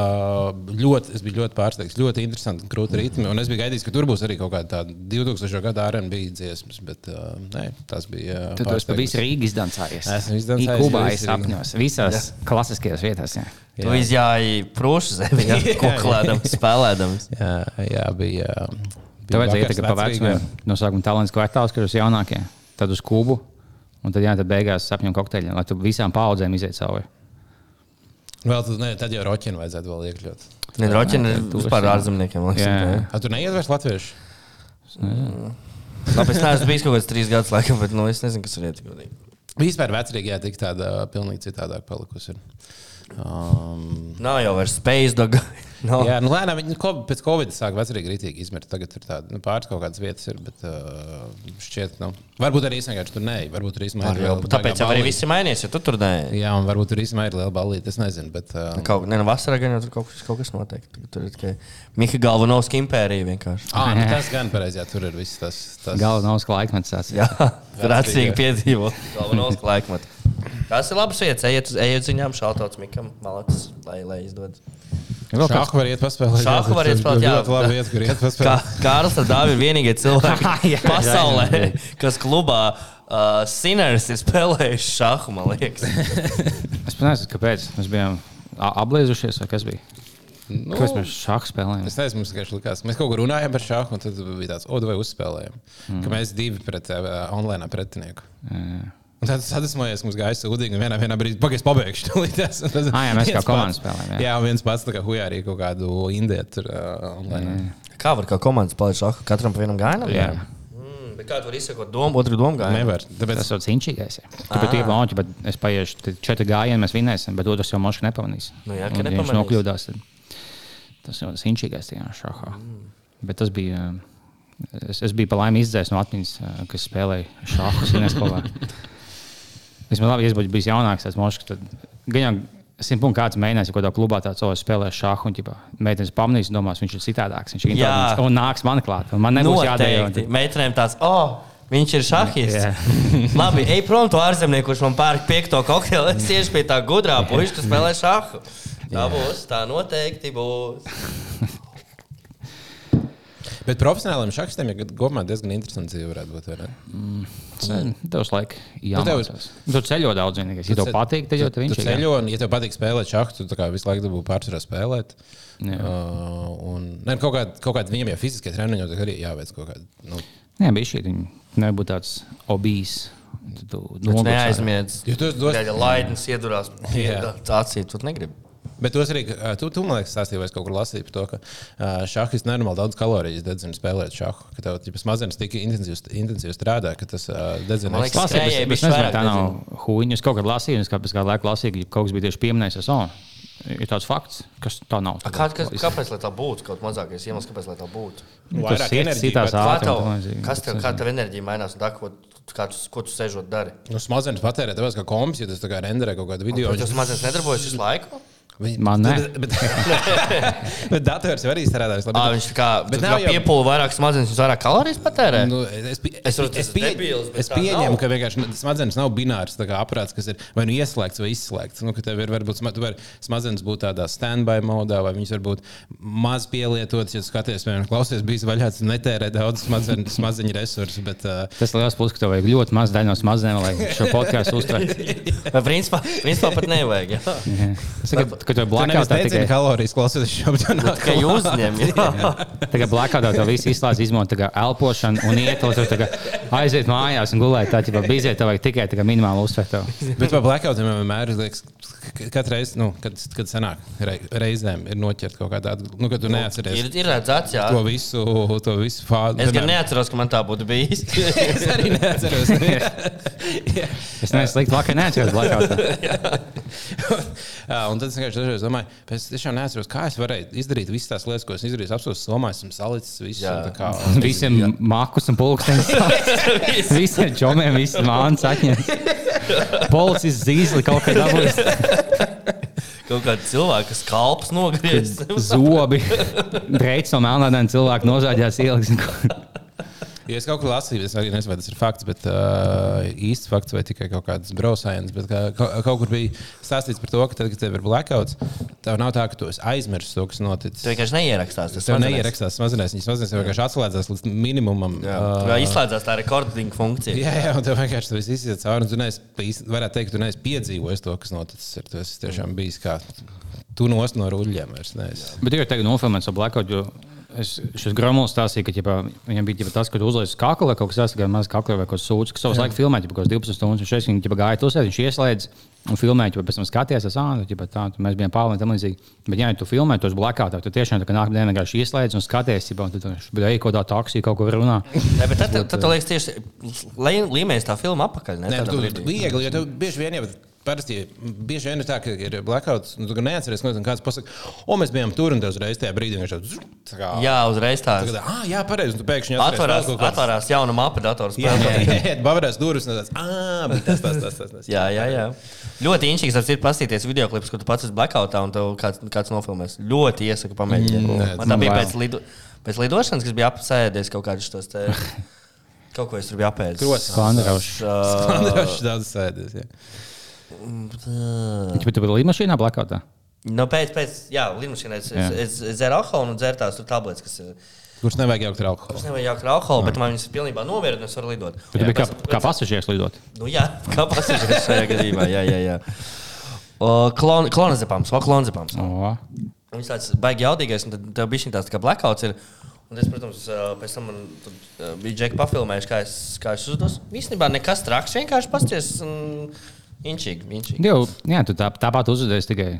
ļoti, es biju ļoti pārsteigts, ļoti interesanti un krūti ritmi. Un es biju gaidījis, ka tur būs arī kaut kāda tāda 2000. gada RNB dziesmas, bet uh, nē, tas bija. Tad tu esi pa visu Rīgu izdancājies. Esmu izdancājies Kubā es Rīgu. sapņos. Visās klasiskajās vietās. Jā. Tu izjāji prūšu zemi, ja, koklēdams, spēlēdams. Jā, jā, bija. Tev vajadzēja iet vakars tikai pa Vecrīgā. vecumiem. No sākuma talants kvartāls, kur jūs jaunākie, tad uz kubu. Un tad, jā, tad beigās sapņu kokteļi, lai tu visām paudzēm iziet cauri. Vēl tad, ne, tad jau roķinu vajadzētu vēl iekļaut. Nē, Roķina ir vispār ārzemniekiem. Jā. tā, jā. A, tu neiedvers latviešu? Labi, es neesmu bijis kaut kāds trīs gadus laikam, bet nu, es nezinu, kas ir ietekmīgi. Vispār vecrīgajā tik tāda pilnīgi citādāk palikusi. ir. Um, Nav jau vairs space dog. No. Jā, nu, lēnām viņi pēc Covid sāk vecrīgi rītīgi izmirt. Tagad ir tāda, nu, pāris kaut kādas vietas, ir, bet uh, šķiet, nu, varbūt arī vienkārši tur nē, varbūt tur īstenībā Var jau, tāpēc jau arī viss ir mainījies, jo tu tur nē. Jā, un varbūt tur īstenībā ir liela balīte, es nezinu, bet uh, Kaut, ne, no vasarā gan jau tur kaut kas, kaut kas notiek. Tur- Tur ir tikai Mika Galvanovska impērija vienkārši. ah, nu, tas gan pareizi, jā, tur ir viss tas. tas... Galvenais laikmets. tas. Jā, rācīgi piedzīvo Galvanovska laikmetu. Tas ir labs vietas, ejiet uz ejiet ziņām, šautauts Mikam, malacis, lai, lai izdodas. Vēl kāds- Šāhu var iet paspēlēt. Šahu jā, var iet tas spēlēt, jā. Ļoti labi vieta, kur iet Kā, paspēlēt. Kārls ar Dāvi ir vienīgie cilvēki Jā, jā, pasaulē, jā. kas klubā uh, Sinners ir spēlējuši šāhu, man liekas. Es pat nezinu, kāpēc. Mēs bijām a- apblēzušies, vai kas bija. Nu, Kāpēc mēs šādu spēlējām? Es nezinu, mums vienkārši likās. Mēs kaut kur runājām par šāhu, un tad bija tāds, o, vai uzspēlējām. Mm. Ka mēs divi pret uh, online pretinieku. Jā. Un tad sadusmojies, ka mums gāja sūdīgi, un vienā, vienā brīdī pagaidzi pabeigšu. un tad Ah, jā, mēs kā viens komanda pats- spēlējām, jā. Jā, un viens pats tā kā hujā arī kaut kādu indietu tur uh, online. Kā var kā komandas spēlēt šāhu? Katram pa vienam gājienam? Jā. Mm, bet kā tu vari izsekot domu, otru domu gājienu? Nevar. Tāpēc Tas ir cīņķīgais. Tāpēc ir monēta, bet es paiešu tad četri gājieni, mēs vinēsim, bet otrs jau mošs nepamanīs. Nu jā, ka Un, ja viņš nepamanīs. nokļūdās. Tad tas jau ir cīņķīgais tajā šahā. Mm. Bet tas bija. Es, es biju pa laimi izdzēs no atmiņas, kas spēlēja šāhu Sineskolā. Es man labi, ja es būtu bijis jaunāks, tas mošs, tad gan jau simt punktu kāds mēģinās, ja kādā klubā tāds cilvēks spēlē šāhu, un meitenes pamanīs, domās, viņš ir citādāks, viņš ir inteliģents, un nāks man klāt. Un man nebūs jādara. Meitenēm tāds, oh, viņš ir šahists. Labi, ej prom to ārzemnieku, kurš man pērk piekto kokteili. Es iešu pie tā gudrā puiša, kas spēlē šahu. Tā būs, tā noteikti būs. Bet profesionāliem šachistiem ja kopumā diezgan interesants dzīve varētu būt. vai ne? Tev uz laiku tev-. Tu ceļo daudz, vienīgais. Ja tev patīk, tad jau Tu viņš ir. ceļo, un, ja tev patīk spēlēt tu tā kā visu laiku būsi pārsvarā spēlēt. Jā. Uh, un, ne, kaut kādā kaut kād viņam jau fiziskie treniņi, tad arī jāveic kaut kāda. Nu, Jā, bija šī. Viņa nebūt tāds obīs. Tad tu nogursi. neaizmiedz. Jo tu esi Ja laidnis iedurās Jā. acī, tu negribi. Bet tos arī, tu, tu man liekas, stāstīji, vai es kaut kur lasīju par to, ka šahis nenormāli daudz kaloriju dedzina spēlēt šahu. Ka tev ja smadzenes tik intensīvi, intensīvi strādā, ka tas dedzina bet bišķi es nezinu, vairāk tā nav huīņa. Es kaut kad lasīju, un es kā pēc kāda laika lasīju, ka kaut kas bija tieši pieminējis. Es, oh, ir tāds fakts, kas tā nav. A, Kā, kas, kāpēc lai tā būtu? Kaut mazākais iemesls, kāpēc lai tā būtu. Citās Kā ātrumā, tev, tam līdzīgi. kas tev, kā tev enerģija mainās? un Tā, ko, kā tu, ko tu sēžot dari? Nu, smadzenes patērē, tāpēc, ka kompis, ja tas tā kā renderē kaut kādu video, Tas mazliet nedarbojas visu laiku. Viņi- Man ne. Bet, bet, bet dators jau arī strādā. À, viņš tā kā, Bet nav jau- piepūla vairāk smadzenes, viņš vairāk kalorijas patērē. Nu, es, Es es, ir pie, debils, es pieņemu, ka vienkārši smadzenes nav binārs aparāts, kas ir vai nu ieslēgts vai izslēgts. Nu, tev ir varbūt vari smadzenes būt tādā standby modā, vai viņas var būt maz pielietotas. Ja skaties, piemēram, klausies, bijis vaļā, tas netērē daudz smadzeņu, smadzeņu resursu. Bet, uh, Tas liels plus, ka tev vajag ļoti maz daļu no smadzenēm, lai šo podkāstu uztvertu. Bet principā, principā pat nevajag. jā. Es saku, ka tev ir tu nevis blackout nezini tikai. kalorijas, klausoties šo apģērbu. Tikai jūs uzņem. jā. Tagad blackoutā tev viss izslēdz, izmanto tā kā elpošanu un iet, lai tu tā kā aiziet mājās un gulēt. Tā jau bija iziet, tev vajag tikai tā kā minimāli uztvert. Bet par blackoutiem vienmēr ir liekas, ka katru reizi, nu, kad, kad sanāk, rei- reizēm ir noķert kaut kādā, nu, kad tu neatceries Ir, ir redzēts, jā. to visu, to visu fāzi. Es gan neatceros, ka man tā būtu bijis. es arī neatceros. Es neesmu slikti vakar, neatceros blackoutā. Jā, un tad es vienkārši dažreiz domāju, ka es tiešām neatceros, kā es varēju izdarīt visas tās lietas, ko es izdarīju. Es apsolu, somā esmu salicis visu. Kā, Visiem makus un pulksteņus. Visiem čomiem, visiem mānus atņemt. Policists zīsli kaut kā dabūjis. Kaut kāda cilvēka, kas kalps nogriezis. Zobi. Dreicis no melnādēm cilvēku nozāģās ieliks. Ja es kaut kur lasīju, es arī nezinu, vai tas ir fakts, bet uh, īsts fakts vai tikai kaut kāds brosājums. Bet kā, kaut, kur bija stāstīts par to, ka tad, kad tev ir blackouts, tev nav tā, ka tu esi aizmirsis to, kas noticis. Tu vienkārši neierakstās. Tas Tev smadzenēs. neierakstās smadzenēs, viņas smadzenēs vienkārši atslēdzās līdz minimumam. Jā, tā kā izslēdzās tā rekordinga funkcija. Jā, jā, un tev vienkārši tas viss iziet cauri. un Tu neesi, varētu teikt, tu neesi piedzīvojis to, kas noticis. Ir. Esi tiešām bijis kā tu nost no ruļļiem. Bet ir tagad nofilmēts ar blackout, jo es, šis Gromovs stāstīja, ka ģipā, viņam bija ģipā, tas, ka kaklu vai kaut kas tāds, kā maz kaklu vai kaut kas sūds, kas savus laiku filmē, ģipā, kaut kas 12 stundas, un šeit ģipā, gāja tusēt, viņš ieslēdz un filmēja, ģipā, pēc tam skatījās, tas, ā, ģipā, tā, tu, mēs bijām pāri tam līdzīgi. Bet, ja tu filmē tos blackoutā, tad tiešām tā, nākamā dienā vienkārši ieslēdz un skaties, tad viņš bija ej kaut kādā taksī, kaut ko runā. Nē, bet tad, tad, tad, tad liekas, tieši lī- līmenis tā filma apakaļ. Ne, Nē, tu, viegli, jo tev bieži vien jau parasti bieži vien ir tā, ka ir blackouts, un tu neatceries, ko kāds pasakā, o, mēs bijām tur un tev uzreiz tajā brīdī viņš tāds - tā kā. Jā, uzreiz tā. Tagad, ah, jā, pareizi. un Tu pēkšņi kaut kādas- atvarās jauna mapa dators. Jā, jā, jā, jā bavarās durvis. un tāds, Ah, bet tas, tas, tas, tas, tas. Jā, jā, jā. Ļoti inčīgs ar citu paskatīties video klipus, kur tu pats esi blackoutā un tev kāds, kāds nofilmēs. Ļoti iesaku pamēģināt. Mm, Man tā bija wow. pēc, lido, pēc lidošanas, kas bija apsēdies kaut kādus tos te. Kaut ko es tur biju apēdis. Krosas. Skandinavs. Uh, Andrēs daudz sēdēs. Jā. Bet tu biji līdmašīnā blackoutā? nu, pēc, pēc, jā, lidmašīnā es, Jā. es, es, dzēru alkoholu un dzēru tās tur tabletes, kas ir. Kurš nevajag jaukt ar alkoholu? Es nevaru jaukt ar alkoholu, bet man viņas ir pilnībā nomierināts, un es varu lidot. Bet tu biji kā, kā pasažieris lidot. Nu, jā, kā pasažieris šajā gadījumā. Jā, jā, jā. Klon, klonazepams, vai klonazepams. O, Viņš tāds baigi jaudīgais, un tad tev bija šī tāds kā blackouts. Ir. Un es, protams, ā, pēc tam man tad, ā, bija džeki pafilmējuši, kā es, kā es uzdos. Īstenībā nekas traks, vienkārši pasties un inčīgi. inčīgi. Div, jā, tu tā, tāpat uzvedies tikai.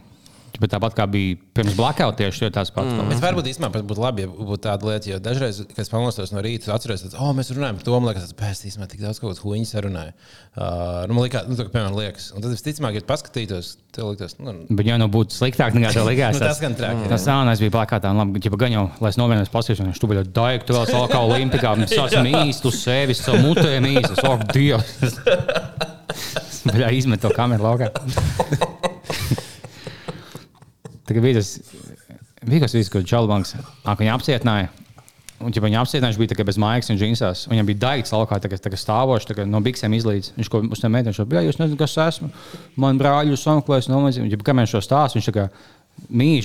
Bet tāpat kā bija pirms blackout, tieši tāds pats. Mm. Bet varbūt īstenībā būtu labi, ja būtu tāda lieta, jo dažreiz, kad es pamostos no rīta, atceros, ka oh, mēs runājam par to, man liekas, tas īstenībā tik daudz kaut kādas huīņas sarunāja. Uh, nu, man liekas, nu, tā, kā, piemēram, liekas. Un tad, visticamāk, ja paskatītos, tev liktos, nu, Bet jau nu būtu sliktāk nekā tev likās. Nu, tas gan traki, jā. Tas sānais bija plakātā. un Labi, ja gan jau, lai es novienojos pasīšanos, tu biji daigi, tu vēl savā kā olimpikā, sāc mīst uz sevi, savu mutē mīst, saku, Dievs. Bļā, izmet to kameru laukā. Tagad bija tas, viss, ko Čalbanks, viņa apcietināja. Un, ja viņa apcietināja, viņš bija tikai bez mājas un džinsās. Viņam bija daigs laukā, tā kā stāvošs, tā kā no biksēm izlīdz. Viņš ko uz tiem meitenēm šobrīd, jā, jūs nezināt, kas esmu. Man brāļu sanklēs, no manis. Ja kā mēs šo stāstu, viņš tā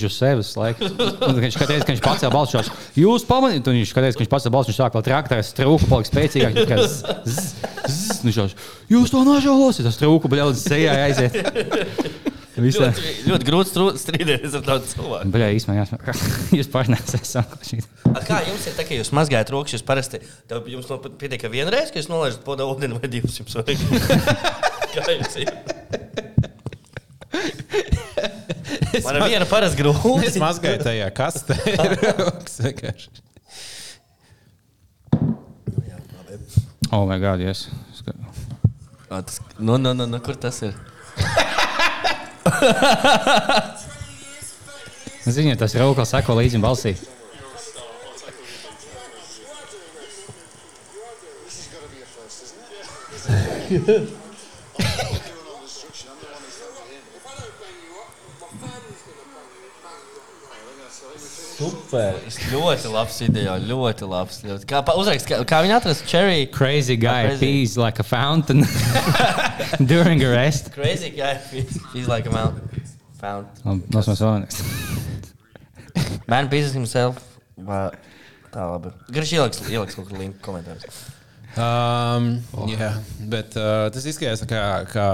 uz sevis. Un Viņš skatījās, ka viņš pacēla balsu šos. Jūs pamanījāt, un viņš skatījās, ka viņš pacēla balsu, viņš sāk vēl traktēs, trūku, palika spēcīgāk. viņš tikai zzz, zzz, zzz. Viņš šos, Jūs to nožēlosiet, tas trūku, bļaudz, sejā aiziet. Visā. Ļoti, ļoti grūti strīdēties ar tādu cilvēku. Bļā, īstenībā, jāsaka, jūs. A, kā jums ir tā, ka jūs mazgājat rokas, jūs parasti tev, jums no, pietiek ar vienu reizi, ka jūs nolaižat poda ūdeni vai divas jums vajag? kā jums ir? Man ir viena parasta Es grūta. mazgāju tajā kastē. Oh, my God, yes. Nu, nu, nu, nu, kur tas ir? Ziniet, tas ir Rūkals, sako līdzi balsī. Super. Ļoti labs video, ļoti labs. Ļoti. Kā, uzrakst, kā, kā viņi atrasta Cherry? Crazy guy crazy. pees like a fountain during arrest. Crazy guy. He's, he's like a mountain. Found. Nosmēs vēl nekas. Man business himself. But, tā labi. Garš ieliks, ieliks kaut kādu linku komentāros. Um, jā, bet uh, tas izskatījās, kā, kā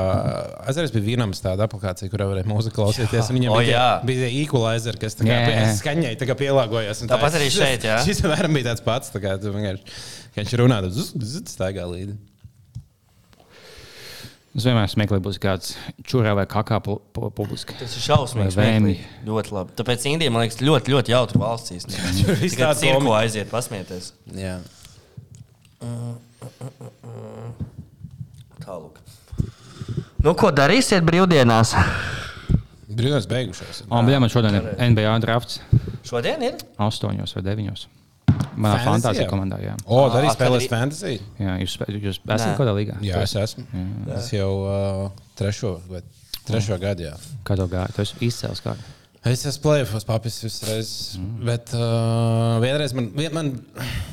atceries, bija vienams tāda aplikācija, kurā varēja mūziku klausīties. un Viņam O, bija, jā. bija tie equalizer, kas kā pie- skaņai tā kā pielāgojās. un tā- Tāpat arī šeit, jā. Šis apmēram bija tāds pats, tā kā viņš runā, tad zus, zus, staigā līdzi. Es vienmēr smieklīgi būs kāds čurā vai kakā pu pu publiski. Tas ir šausmīgi. Ļoti labi. Tāpēc Indija, man liekas, ļoti, ļoti jautra valsts īstenībā. Tur viss tāds cirko komi- aiziet, pasmieties. Jā. Tālāk. Nu, ko darīsiet brīvdienās? Brīvdienas beigušās. Un, bija man šodien ir NBA drafts Šodien ir? 8 vai 9. Manā Fantasy, fantāzija jā. komandā, jā. O, tā arī spēlēs fantasy. jā jūs, jūs esat Nē. kādā līgā? Jā, es esmu. Es jau uh, trešo, vai trešo gadu. Jā. Kā tev gāja? Tu esi izcēlis kādu. Es esmu plēfos papis visas reizes, mm. bet uh, vienreiz man, vien, man,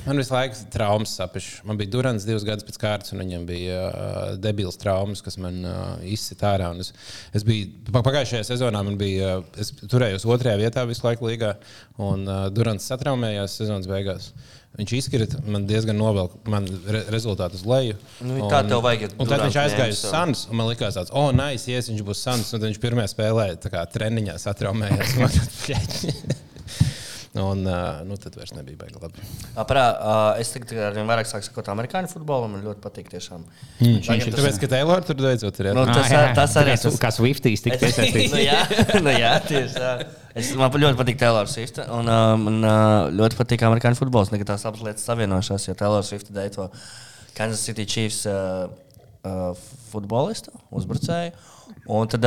man visu laiku traumas sapiši. Man bija Durants divas gadus pēc kārtas, un viņam bija uh, debils traumas, kas man uh, izsita ārā. Es, es biju, pa- pagājušajā sezonā man bija, uh, es turējos otrajā vietā visu laiku līgā, un uh, Durants satraumējās sezonas beigās. Viņš izkrita, man diezgan novelk man re rezultātu uz leju. Nu, tā tev vajag, ja Un tad viņš aizgāja uz. Suns, un man liekas, tāds, oh, nice, yes, viņš būs Suns. Un viņš pirmajā spēlē tā kā treniņā satraumējās. Un uh, nu, tad vairs nebija baigi labi. Aprā, uh, es tagad ar vien vairāk sāku sekot amerikāņu futbolam. Man ļoti patīk. Tiešām. Viņš Tagad ir tas- tāpēc, ka Taylor tur beidzot ir. Nu, Nu, tas, Ah, jā. tas arī Kāds- Kā Swifties tika iesaistīts. nu, jā, nu, jā, tieši tā. Es, man ļoti patīk Taylor Swift. Un uh, man uh, ļoti patīk amerikāņu futbols. Nekad tās abas lietas savienojušās, jo Taylor Swift dēļ to Kansas City Chiefs uh, uh, futbolistu, uzbrucēju. Un tad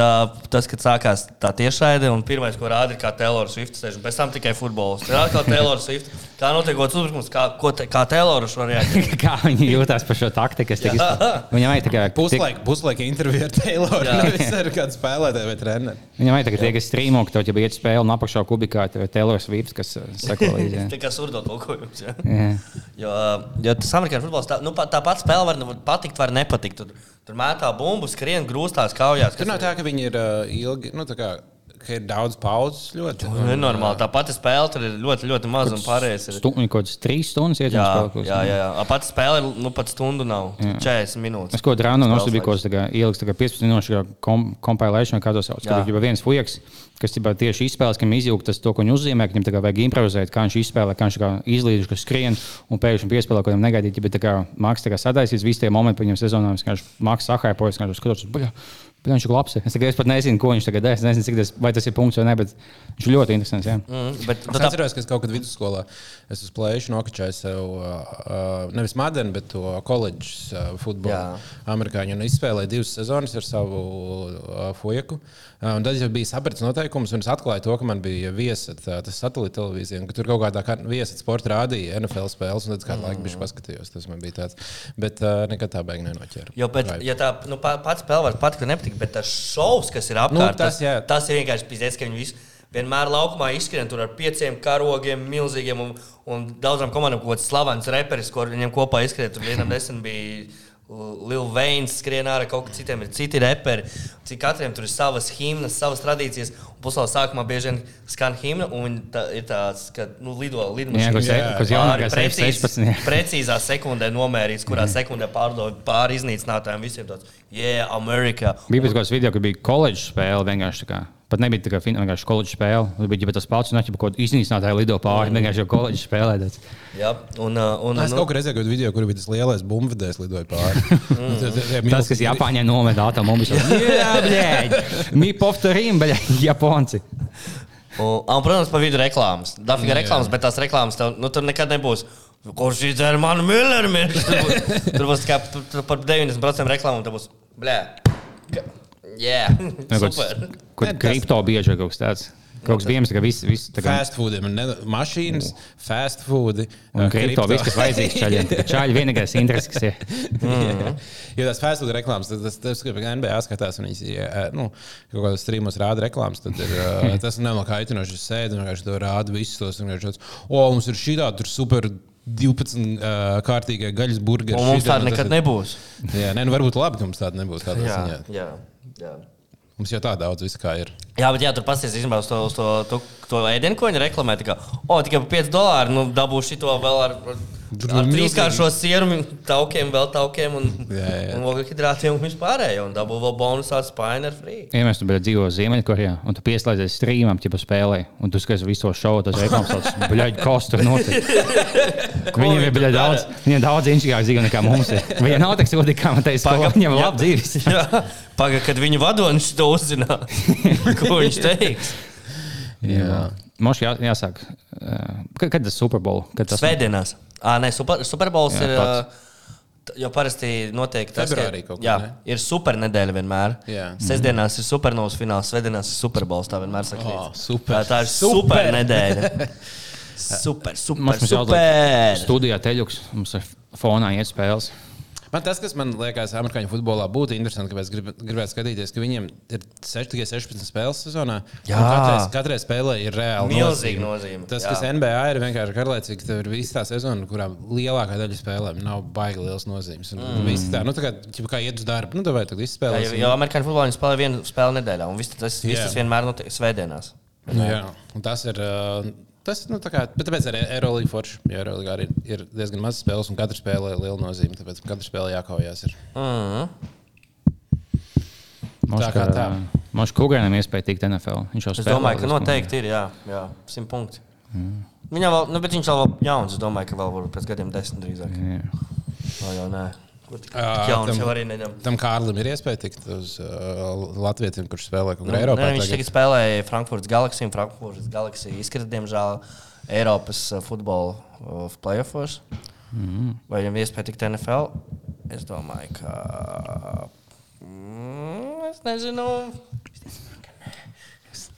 tas, kad sākās tā tiešraide, un pirmais, ko rāda, ir kā Taylor Swift un pēc tam tikai futbols. Tad atkal Taylor Swift. Kā notiek otrs uzbrukums, kā, ko te, kā Taylor var reaģēt. Kā viņi jūtas par šo taktiku? Viņam vajag tikai Puslaika, puslaika intervija ar Tayloru. Jā. Nevis ar kādu spēlētāju vai treneru. Viņam vajag tikai tie, kas strīmo, ka tev jau iet spēle un apakšā kubikā Taylor Swift, kas uh, seko līdzi. jā. Tā kā surdo tulkojums. Ja? Jā. Jo, jo tas amerikāņu futbols, tā, nu, tā pati spēle var nu, patikt, var nepatikt. Tur, tur mētā bumbu, skrien grūstās kaujās. Tur nav tā, ka viņi ir uh, ilgi, nu, tā kā, ka ir daudz pauzes ļoti. Ir nenormāli. Tā pati spēle tur ir ļoti, ļoti maza un pārējais. Ir... Stu- Viņi kaut kādas trīs stundas iet uz Jā, spēli. jā, jā, jā. A Pati spēle ir nu, pat stundu nav. 40 minūtes. Es kaut kādā rānu Spēles nosūtīju, ko ieliks tā kā 15 minūšu kom, kompilēšanu, kā to sauc. Jā. Kad ir viens fujaks, kas ķipā, tieši izspēlēs, kam izjūgt tas, to, ko viņš uzzīmē, ka viņam tā kā vajag improvizēt, kā viņš izspēlē, kā viņš tā kā izlīdz, kas skrien un pēkšņi piespēlē, ko viņam negaidīti. Bet tā kā Maks tā kā sadaisīs visi tie momenti, pa viņam sezonā, viņš vienkārši Maks sahaipojas, viņš skatos, buļā. Bet viņš ir labs. Es, tagad, es pat nezinu, ko viņš tagad dara. Es nezinu, cik tas, vai tas ir punkts vai nē, bet viņš ir ļoti interesants. Jā. Mm, bet, Es tā, atceros, ka es kaut kad vidusskolā es uz plēšu nokačēju sev uh, uh, nevis Madenu, bet to koledžas uh, futbolu. Jā. Amerikāņu un izspēlēju divas sezonas ar savu uh, fujeku. Uh, un tad jau bija sapratis noteikumus, un es atklāju to, ka man bija viesa tā- tas satelīta televīzija, ka tur kaut kādā kā viesa sporta rādīja NFL spēles, un tad kādu laiku bija paskatījos. Tas man bija tāds. Bet uh, nekad tā beigās nenoķēra. Jo pēc, ja tā nu, pa- pats spēle var patikt, vai nepatikt, bet tas šovs, kas ir apkārt, Nu, tas, jā. tas ir vienkārši pizdzēs, ka viņi visi vienmēr laukumā izskrien tur ar pieciem karogiem, milzīgiem un, un daudzām komandām kaut kāds slavens reperis, ko viņiem kopā izskrien. Tur vienam nesen bija. Liela veins skrien ārā, kaut kā citiem ir citi reperi. Cik katram tur ir savas himnas, savas tradīcijas. Puslauka sākumā bieži vien skan himna, un tā, ir tāds, ka nu, lido Jā, Jā, F-16. jā. Precīzā sekundē nomērīts, kurā sekundē pārdod pāri iznīcinātājiem visiem tāds - Yeah, America! Bija kaut kāds video, kur bija koledžas spēle. vienkārši tā kā. Pat nebija tā kā vienkārši koledžas spēle. Tur bija tas pats, un viņš kaut kādā iznīcinātāja lido pāri. Vienkārši jau koledžas spēlē. Jā, un, uh, un, Es nu, kaut kā redzēju, ka video, kur bija tas lielais bumbvedējs lidoja pāri. Tie Tas, kas Japāņā nometa atomu, bija tāds - mi povtorim, bet Japonci. un, un, protams, pa vidu reklāmas. Dafiga Jā. reklāmas, bet tās reklāmas tev, nu, tur nekad nebūs. Kurš izdara manu Milleru? mirkli?" Tur būs, tur būs kā par 90% reklāmu. Tur būs, blē, jā, super. Kur kripto bieži kaut kas tāds. Kaut kas bijis, ka viss vis, tā kā. Fast food, ne, mašīnas, fast food. Un kripto viss, kas vajadzīgs čaļiem. Čaļi vienīgais interesi, kas ir. Mm. Jo tās fast food reklāmas, tas, tas, tas ka NBA skatās, un viņas ja, nu, kaut kādos streamos rāda reklāmas, tad ir, uh, tas nav kaitinoši. Es sēdu un vienkārši to rādu visus tos. un vienkārši tāds, O, mums ir šī tāda super 12 uh, kārtīgie gaļas burgeri. Mums tāda tas nekad ir- nebūs. Jā, nē, nu varbūt labi, ka mums tāda nebūs. Jā, jā, jā. Mums jau tā daudz viss kā ir. Jā, bet jā, tur īstenībā uz to, uz to, to, to ēdienu, ko viņi reklamē. Tā kā, o, tikai par 5 dolāru nu, dabūšu to vēl ar, ar, trīskāršo sieru, taukiem, vēl taukiem un, Jā, jā. un ogļhidrātiem un vispārējo. Un dabū vēl bonusā spāņu ar free. Ja mēs tur dzīvojam Ziemeļkorejā, un tu pieslēdzies streamam, ja spēlē, un tu skaties visu to šovu, tas reklāmas bļaigi, kas tur notiek. Viņiem ir bļaigi daudz, viņiem daudz inčīgāk dzīvo nekā mums ir. Viņiem nav tik sūdīgi, kā man teica, ka viņiem ir labi dzīves. Pagaidām, kad viņu vadonis to uzzinās, ko viņš teiks. Jā. Mums jā, jāsāk. Uh, kad, kad tas Super Bowl? Kad tas Svētdienās. Ah, nē, super, Superbols Jā, ir. pats. t- Jo parasti notiek tas, Februārī kaut kad, jā, ne? ir supernedēļa vienmēr. Jā. Sestdienās ir supernovas fināls, svētdienās ir superbols. Tā vienmēr saka, Oh, super. tā, tā ir Super. supernedēļa. Super, super, Mums ir super. studijā teļuks, mums ir fonā iet spēles. Man tas, kas man liekas, amerikāņu futbolā būtu interesanti, ka es grib, gribētu skatīties, ka viņiem ir seš- tikai 16 spēles sezonā. Jā. Katrai, katrai spēlē ir reāli Milzīga nozīme, Tas, jā. kas NBA ir vienkārši garlaicīgi, tev ir visa tā sezona, kurā lielākā daļa spēlēm nav baigi liels nozīmes. Un mm. visi tā, nu, tā kā, ķipa kā iet uz darbu, nu, vai tad Jā, izspēlēs. jo, jo amerikāņu futbolā viņi spēlē vienu spēli nedēļā, un viss tas, viss Jā. tas vienmēr notiek svētdienās. Nu, jā, un tas ir. uh, Tas, nu, tā kā, bet tāpēc arī Eirolandā forši. Jo Eirolandā arī ir diezgan maz spēles, un katra spēlē ir liela nozīme. Tāpēc katra spēlē jākaujās. Ir. Mm. Tā kā tā. Mums Kuganam iespēja tikt NFL. Viņš jau Es spēlē domāju, ka noteikti ir, jā, jā 100 punkti. Viņam vēl, nu, bet viņš vēl jauns. Es domāju, ka vēl varbūt pēc gadiem desmit drīzāk. Jā. Vēl jau nē. Kur tik tik jauns tam- jau arī neņem. Tam Kārlim ir iespēja tikt uz uh, Latviju, kurš spēlē kaut kur Nu, Eiropā. nē, viņš tagad. spēlēja Frankfurtas Galaxy. un Frankfurtas Galaxy izkrita, diemžēl, Eiropas futbola uh, playoffs. Mhm. Vai viņam iespēja tikt NFL? Es domāju, ka. Mm, es nezinu.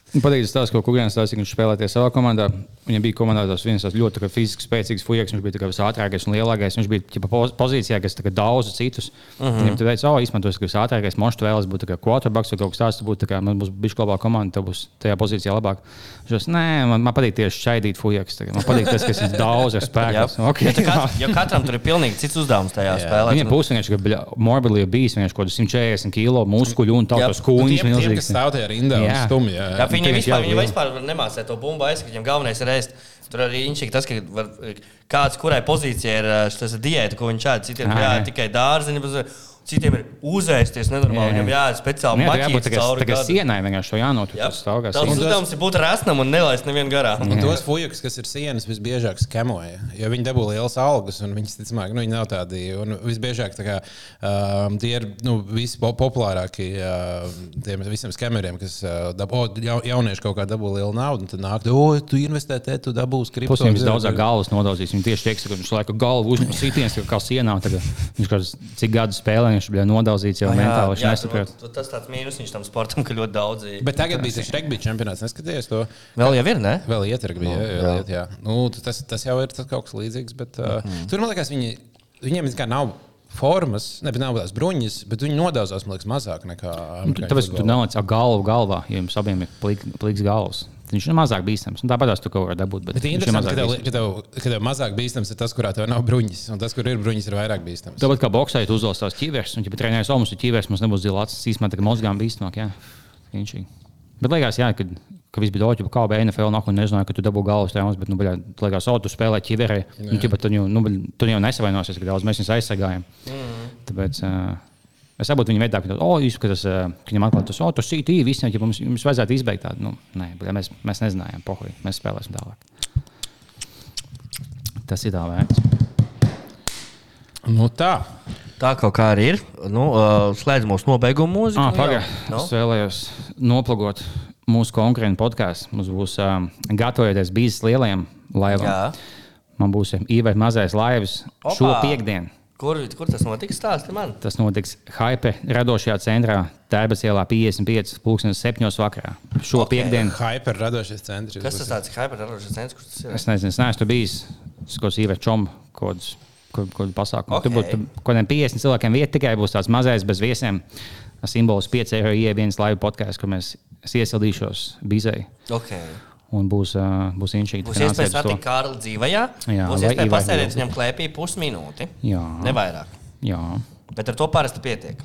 Man patīk tas, ko Kungs stāstīja, ka viņš spēlēja savā komandā. Viņam bija komandā tas viens tāds ļoti fiziski spēcīgs fujaks, viņš bija visātrākais un lielākais. Viņš bija ķipa, poz- pozīcijā, kas tā kā daudz citus. Uh -huh. Viņam teica, oh, tas ir visātrākais, mošs vēlas būt quarterbacks vai kaut kas tāds, būt tā kā man būs bijis labā komanda, tev būs tajā pozīcijā labāk. Viņš teica, nē, man, man patīk tieši šaidīt fujaks. tagad. Man patīk tas, ka viņš daudz ir Jā, spēks. Okay, jo, kat, jo katram tur ir pilnīgi cits uzdevums tajā spēlē. Viņam būs vienkārši morbidly bijis, vienkārši kaut kāds 140 kg muskuļu un Jā. kūņus. Tiem, tiem, kas milzīgs. Stāv tajā rindā un Jā. stumj. Jā, Jā, viņi Viņš vispār, viņi vispār nemācīja to bumbu aizsakt, viņam galvenais ir ēst. Tur arī ir tas, ka var, kāds, kurai pozīcijai ir šis diēta, ko viņš ēd. Citiem ir tikai dārziņi, citiem ir uzēsties nenormāli. Jā, jā. Viņam jāēd speciāli Nē, tā jābūt maķītes tā kā, cauri gadu. sienai vienkārši to jānotur. Jā. Tas stāvgās. Tas- uzdevums ir būt rasnam un nelaist nevienu garām. Un tos fujukus, kas ir sienas, visbiežāk skemoja. Jo viņi dabū lielas algas, un viņi, ticamāk, nu, viņi nav tādi. Un visbiežāk tā kā, um, tie ir nu, vispopulārākie uh, tiem visiem skemeriem, kas uh, dabū, oh, jau, jaunieši kaut kā dabū lielu naudu. Tad nāk, o, tu investē, te tu dabūsi kripto. Viņam visdaudzāk galvas nodaudzīs. Viņš tieši teiks, ka viņš laiku galvu uzņem sitiens, kā sienā. Tagad, viņš kaut kāds cik gadu spēlē, viņš bija nodauzīts jau mentāli. Viņš nesaprot. tu- tu- tas tāds mīnus viņš tam sportam, ka ļoti daudz ir. Bet tagad bija tas regbija čempionāts, neskaties to. Vēl jau ir, ne? Vēl ietekmi bija. Nu, Jā, jā. vēl iet, jā. Nu, tas, tas jau ir tas kaut kas līdzīgs. Bet, uh, Mhm. tur man liekas, viņi, viņiem kā nav formas, ne, bet nav tās bruņas, bet viņi nodauzās man liekas, mazāk nekā. amerikāņu Tāpēc, ka tu futbolā. neliec ar galvu galvā, ja jums abiem ir plik, pliks galvas. Viņš ir mazāk bīstams. Un Tāpat tās tu kaut vari dabūt. Bet Bet viņš ir mazāk bīstams. ka, tev, ka tev mazāk bīstams ir tas, kurā tev nav bruņas, un tas, kur ir bruņas, ir vairāk bīstams. Tāpat kā boxē, tu uzvelc tās ķīveres, un, ja treniņš mums ir ķīveres, mums nebūs zilāts. Īsumā tā kā mozgām bīstamāk, jā. Viņš. Bet liekas, jā, ka, ka viss bija doķi, kā bija NFL, nāk, un nezināju, ka tu dabū galvas tēmas, bet, nu, baļā, tu liekas, o, tu spēlē ķīverē, un, ķipa, tu, jau- nu, tu jau nesavainosies, ka daudz mēs viņus aizsargājam. Mm. Tāpēc, uh, Es saprotu, viņa veidā, ka, oh, ka, tas, uh, ka viņam atklāja, tas, oh, tas īsi, visiem, ja mums, mums vajadzētu izbeigt tādu. Nu, nē, bet mēs, mēs nezinājām, pohuļ, mēs spēlēsim tālāk. Tas ir tā vērts. Nu, tā. Tā kaut kā arī ir. Nu, uh, slēdz mūsu nobeigumu mūziku. Ah. Pagaidiet, Nu? es vēlējos noplagot mūsu konkurentu podkāstu. Mums būs um, gatavoties bīzes lielajiem laivām. Jā. Man būs īvērt mazais laivas Opa! šo piekdienu. Kur, kur tas notiks? Stāsti man. Tas notiks Hype radošajā centrā, Tērbas ielā 55. pulkstenes 7. vakarā. Šo Ok. okay. piekdienu. Hyper radošais centrs. Kas tas tāds - hyperterrorisms centrs? Kur tas ir? Es nezinu, es neesmu bijis. Es kaut kādā īvērt čomu kaut kādus. Kaut kādu pasākumu. Ok. Okay. Tur būtu kaut kādiem 50 cilvēkiem vieta, tikai būs tāds mazais, bez viesiem. Simbols 5 eiro ievienas laivu podkāsts, kur mēs es iesildīšos bizei. Okay. Un būs, uh, būs inšīta. Būs iespēja satikt Kārlu dzīvajā. Jā, Būs iespēja pasēdēt viņam klēpī pusminūti. Jā. Ne vairāk. Jā, Bet ar to parasti pietiek.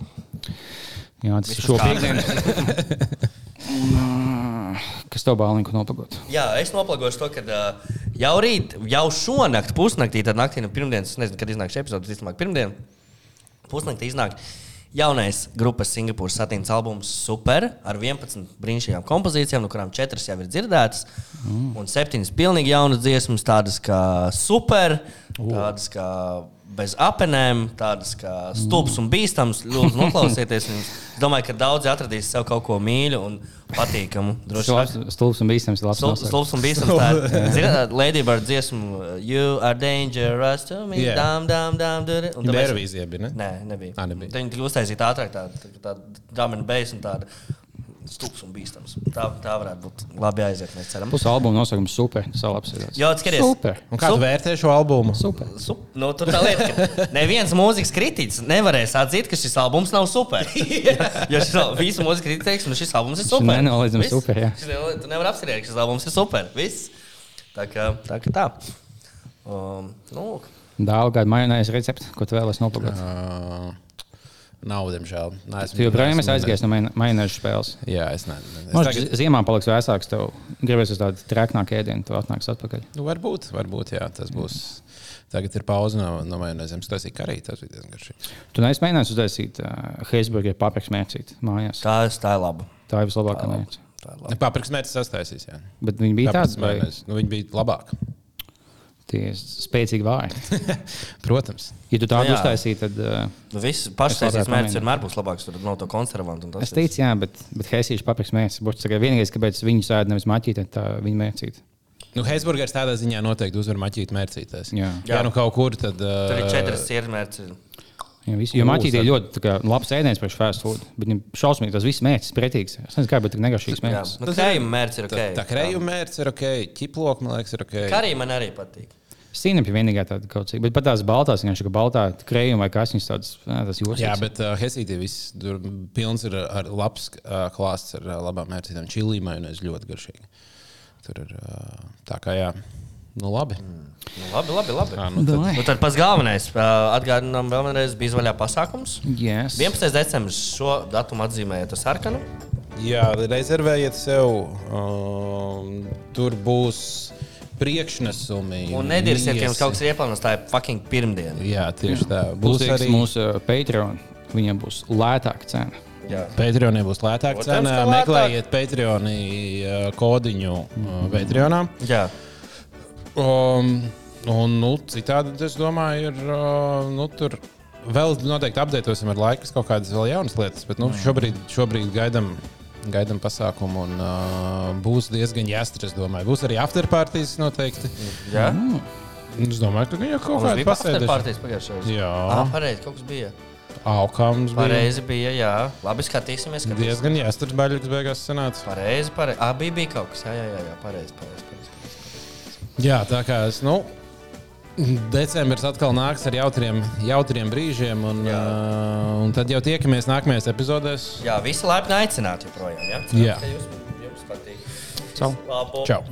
jā tas ir Viss šo uz kārtas. piekdienu. Un, uh, Kas tev bāliņu nopagot? Jā, es noplagošu to, ka uh, jau rīt, jau šonakt, pusnaktī, tad naktī no pirmdienas, es nezinu, kad iznāk šī epizode, visticamāk, pirmdien. Pusnaktī iznāk jaunais grupas Singapūras satīns albums Super ar 11 brīnišķīgām kompozīcijām, no kurām 4 jau ir dzirdētas. Mm. Un 7 pilnīgi jaunas dziesmas, tādas kā Super, tādas kā bez apenēm, tādas kā stulbs un bīstams. Lūdzu, noklausieties. viņus. Es domāju, ka daudzi atradīs sev kaut ko mīļu un patīkamu. Stulbs un bīstams ir labs. Stulbs un bīstams. Tā ir Ziniet, Ladybird dziesmu, You are dangerous to me. Jā. Dām, dām, dām, dām. Un tāpēc- Bērvīzija bija, ne? Nē, nebija. Ā, nebija. Viņi tika uztaisīti ātrāk, tāda tā, tā drum and bass un tāda stulbs un bīstams. Tā, tā varētu būt labi aiziet, mēs ceram. Pusi albuma nosaukums super. Jo, skaties. Super. Un kā tu vērtē šo albumu? Super. Sup, nu, tur tā lieta, ka neviens mūzikas kritiķis nevarēs atzīt, ka šis albums nav super. jo šis, visi mūzikas kritiķi teiks, ka šis albums ir super. nenoliedzami Viss. super, jā. Šis Tu nevari apspriest, ka šis albums ir super. Viss. Tā kā tā. Kā tā. Um, nu. Dāvā kāda majonēzes recepte, ko tu vēlēsi nopagot. Uh, nav, diemžēl. Tu joprojām esi aizgājis no majonēzes spēles. Jā, es nezinu. Tagad... ziemā paliks vēsāks, tev gribēs uz tādu traknāku ēdienu, tu atnāks atpakaļ. Nu, varbūt, varbūt, jā, tas būs. Tagad ir pauze no, no majonēzēm. Tas ir arī tas bija diezgan garšīgs. Tu neesi mēģinājis uztaisīt uh, Heisburgeru paprikas mērcīt mājās. tā, tā ir laba. Tā ir vislabākā labi. Paprikas mērķis sastāsīs. Jā. Bet viņi bija tādi, vai. Nu, viņi bija labāki. Tie spēcīgi vāji. Protams. Ja tu tādu Nu jā. uztaisīji, tad uh, Nu, Viss labāk mērķis vienmēr būs labāks. Tur nav to konservantu. es teicu, jā, bet, bet Helsīšu paprikas mērķis būs tikai vienīgais, kāpēc viņi sēž nevis maķītē, tā viņa mērķīte. Nu, Heisburgers tādā ziņā noteikti uzvar maķīt mērcītēs. Jā. jā, nu kaut kur tad. Uh, Tur ir četras sirds mērķis. Jā, visi, jo maķītē ir ļoti kā, labs ēdiens priekš fast food, bet viņam šausmīgi tas viss mērķis pretīgs. Es nezinu, kā, bet tik negašīgs Jā, mērķis. nu, krējuma mērķis ir ok. Tā, tā krējuma mērķis ir ok, ķiploka, man liekas, ir ok. Kā arī man arī patīk. Ir vienīgā tāda kaut cik, bet pat tās baltās, vienkārši kā baltā krējuma vai kas viņas tādas, tas jūtas. Jā, bet uh, Helsītī viss tur pilns ir ar labs uh, klāsts ar uh, labām mērcītēm. Čilī majonēs ļoti garšīgi. Tur ir uh, tā kā jā. Nu, labi. Nu, labi, labi. labi. Tā, nu, tad. Nu, tad pats galvenais. ā, Atgādinām, vēlreiz bija izvaļā pasākums. Yes. 11. decembris šo datumu atzīmējot ar sarkanu. jā, rezervējiet sev. Um, tur būs priekšnesumi. Un nedirsiet, ka jums kaut kas ir ieplānots. Tā ir fucking pirmdiena. Jā, tieši tā. būs arī mūsu uh, Patreon. Viņam būs lētāka cena. Jā. Patreonī būs lētāka cena. Meklējiet Patreonī uh, kodiņu uh, Patreonā. Jā. Um, un, nu, citādi, es domāju, ir. Uh, nu, tur vēl noteikti apdeitosim ar laiku kaut kādas vēl jaunas lietas, bet nu, šobrīd, šobrīd gaidām. Gaidām pasākumu, un uh, būs diezgan jāstra. Es domāju, būs arī afterpartijas noteikti. Jā. Es domāju, ka jau kaut kāda pārsteigts pagājušajā gadā. Jā. Ah, pareizi, kaut kas bija. Aukams bija Pareizi bija, jā. Labi, skatīsimies. Kad diezgan jāstra. Baļķis beigās sanāca. Pareizi, pareizi. Ah, bija, kaut kas. Jā, jā, jā, jā. pareizi, pareizi. pareizi. Jā, tā kā es. Nu, Decembris atkal nāks ar jautriem, jautriem brīžiem, un, Jā. uh, un tad jau tiekamies nākamajās epizodēs. Jā, visi laipni aicināti joprojām. Jā, Jā. Cerams, ka Jūs, jums patīk. Ciao. Labu. Čau!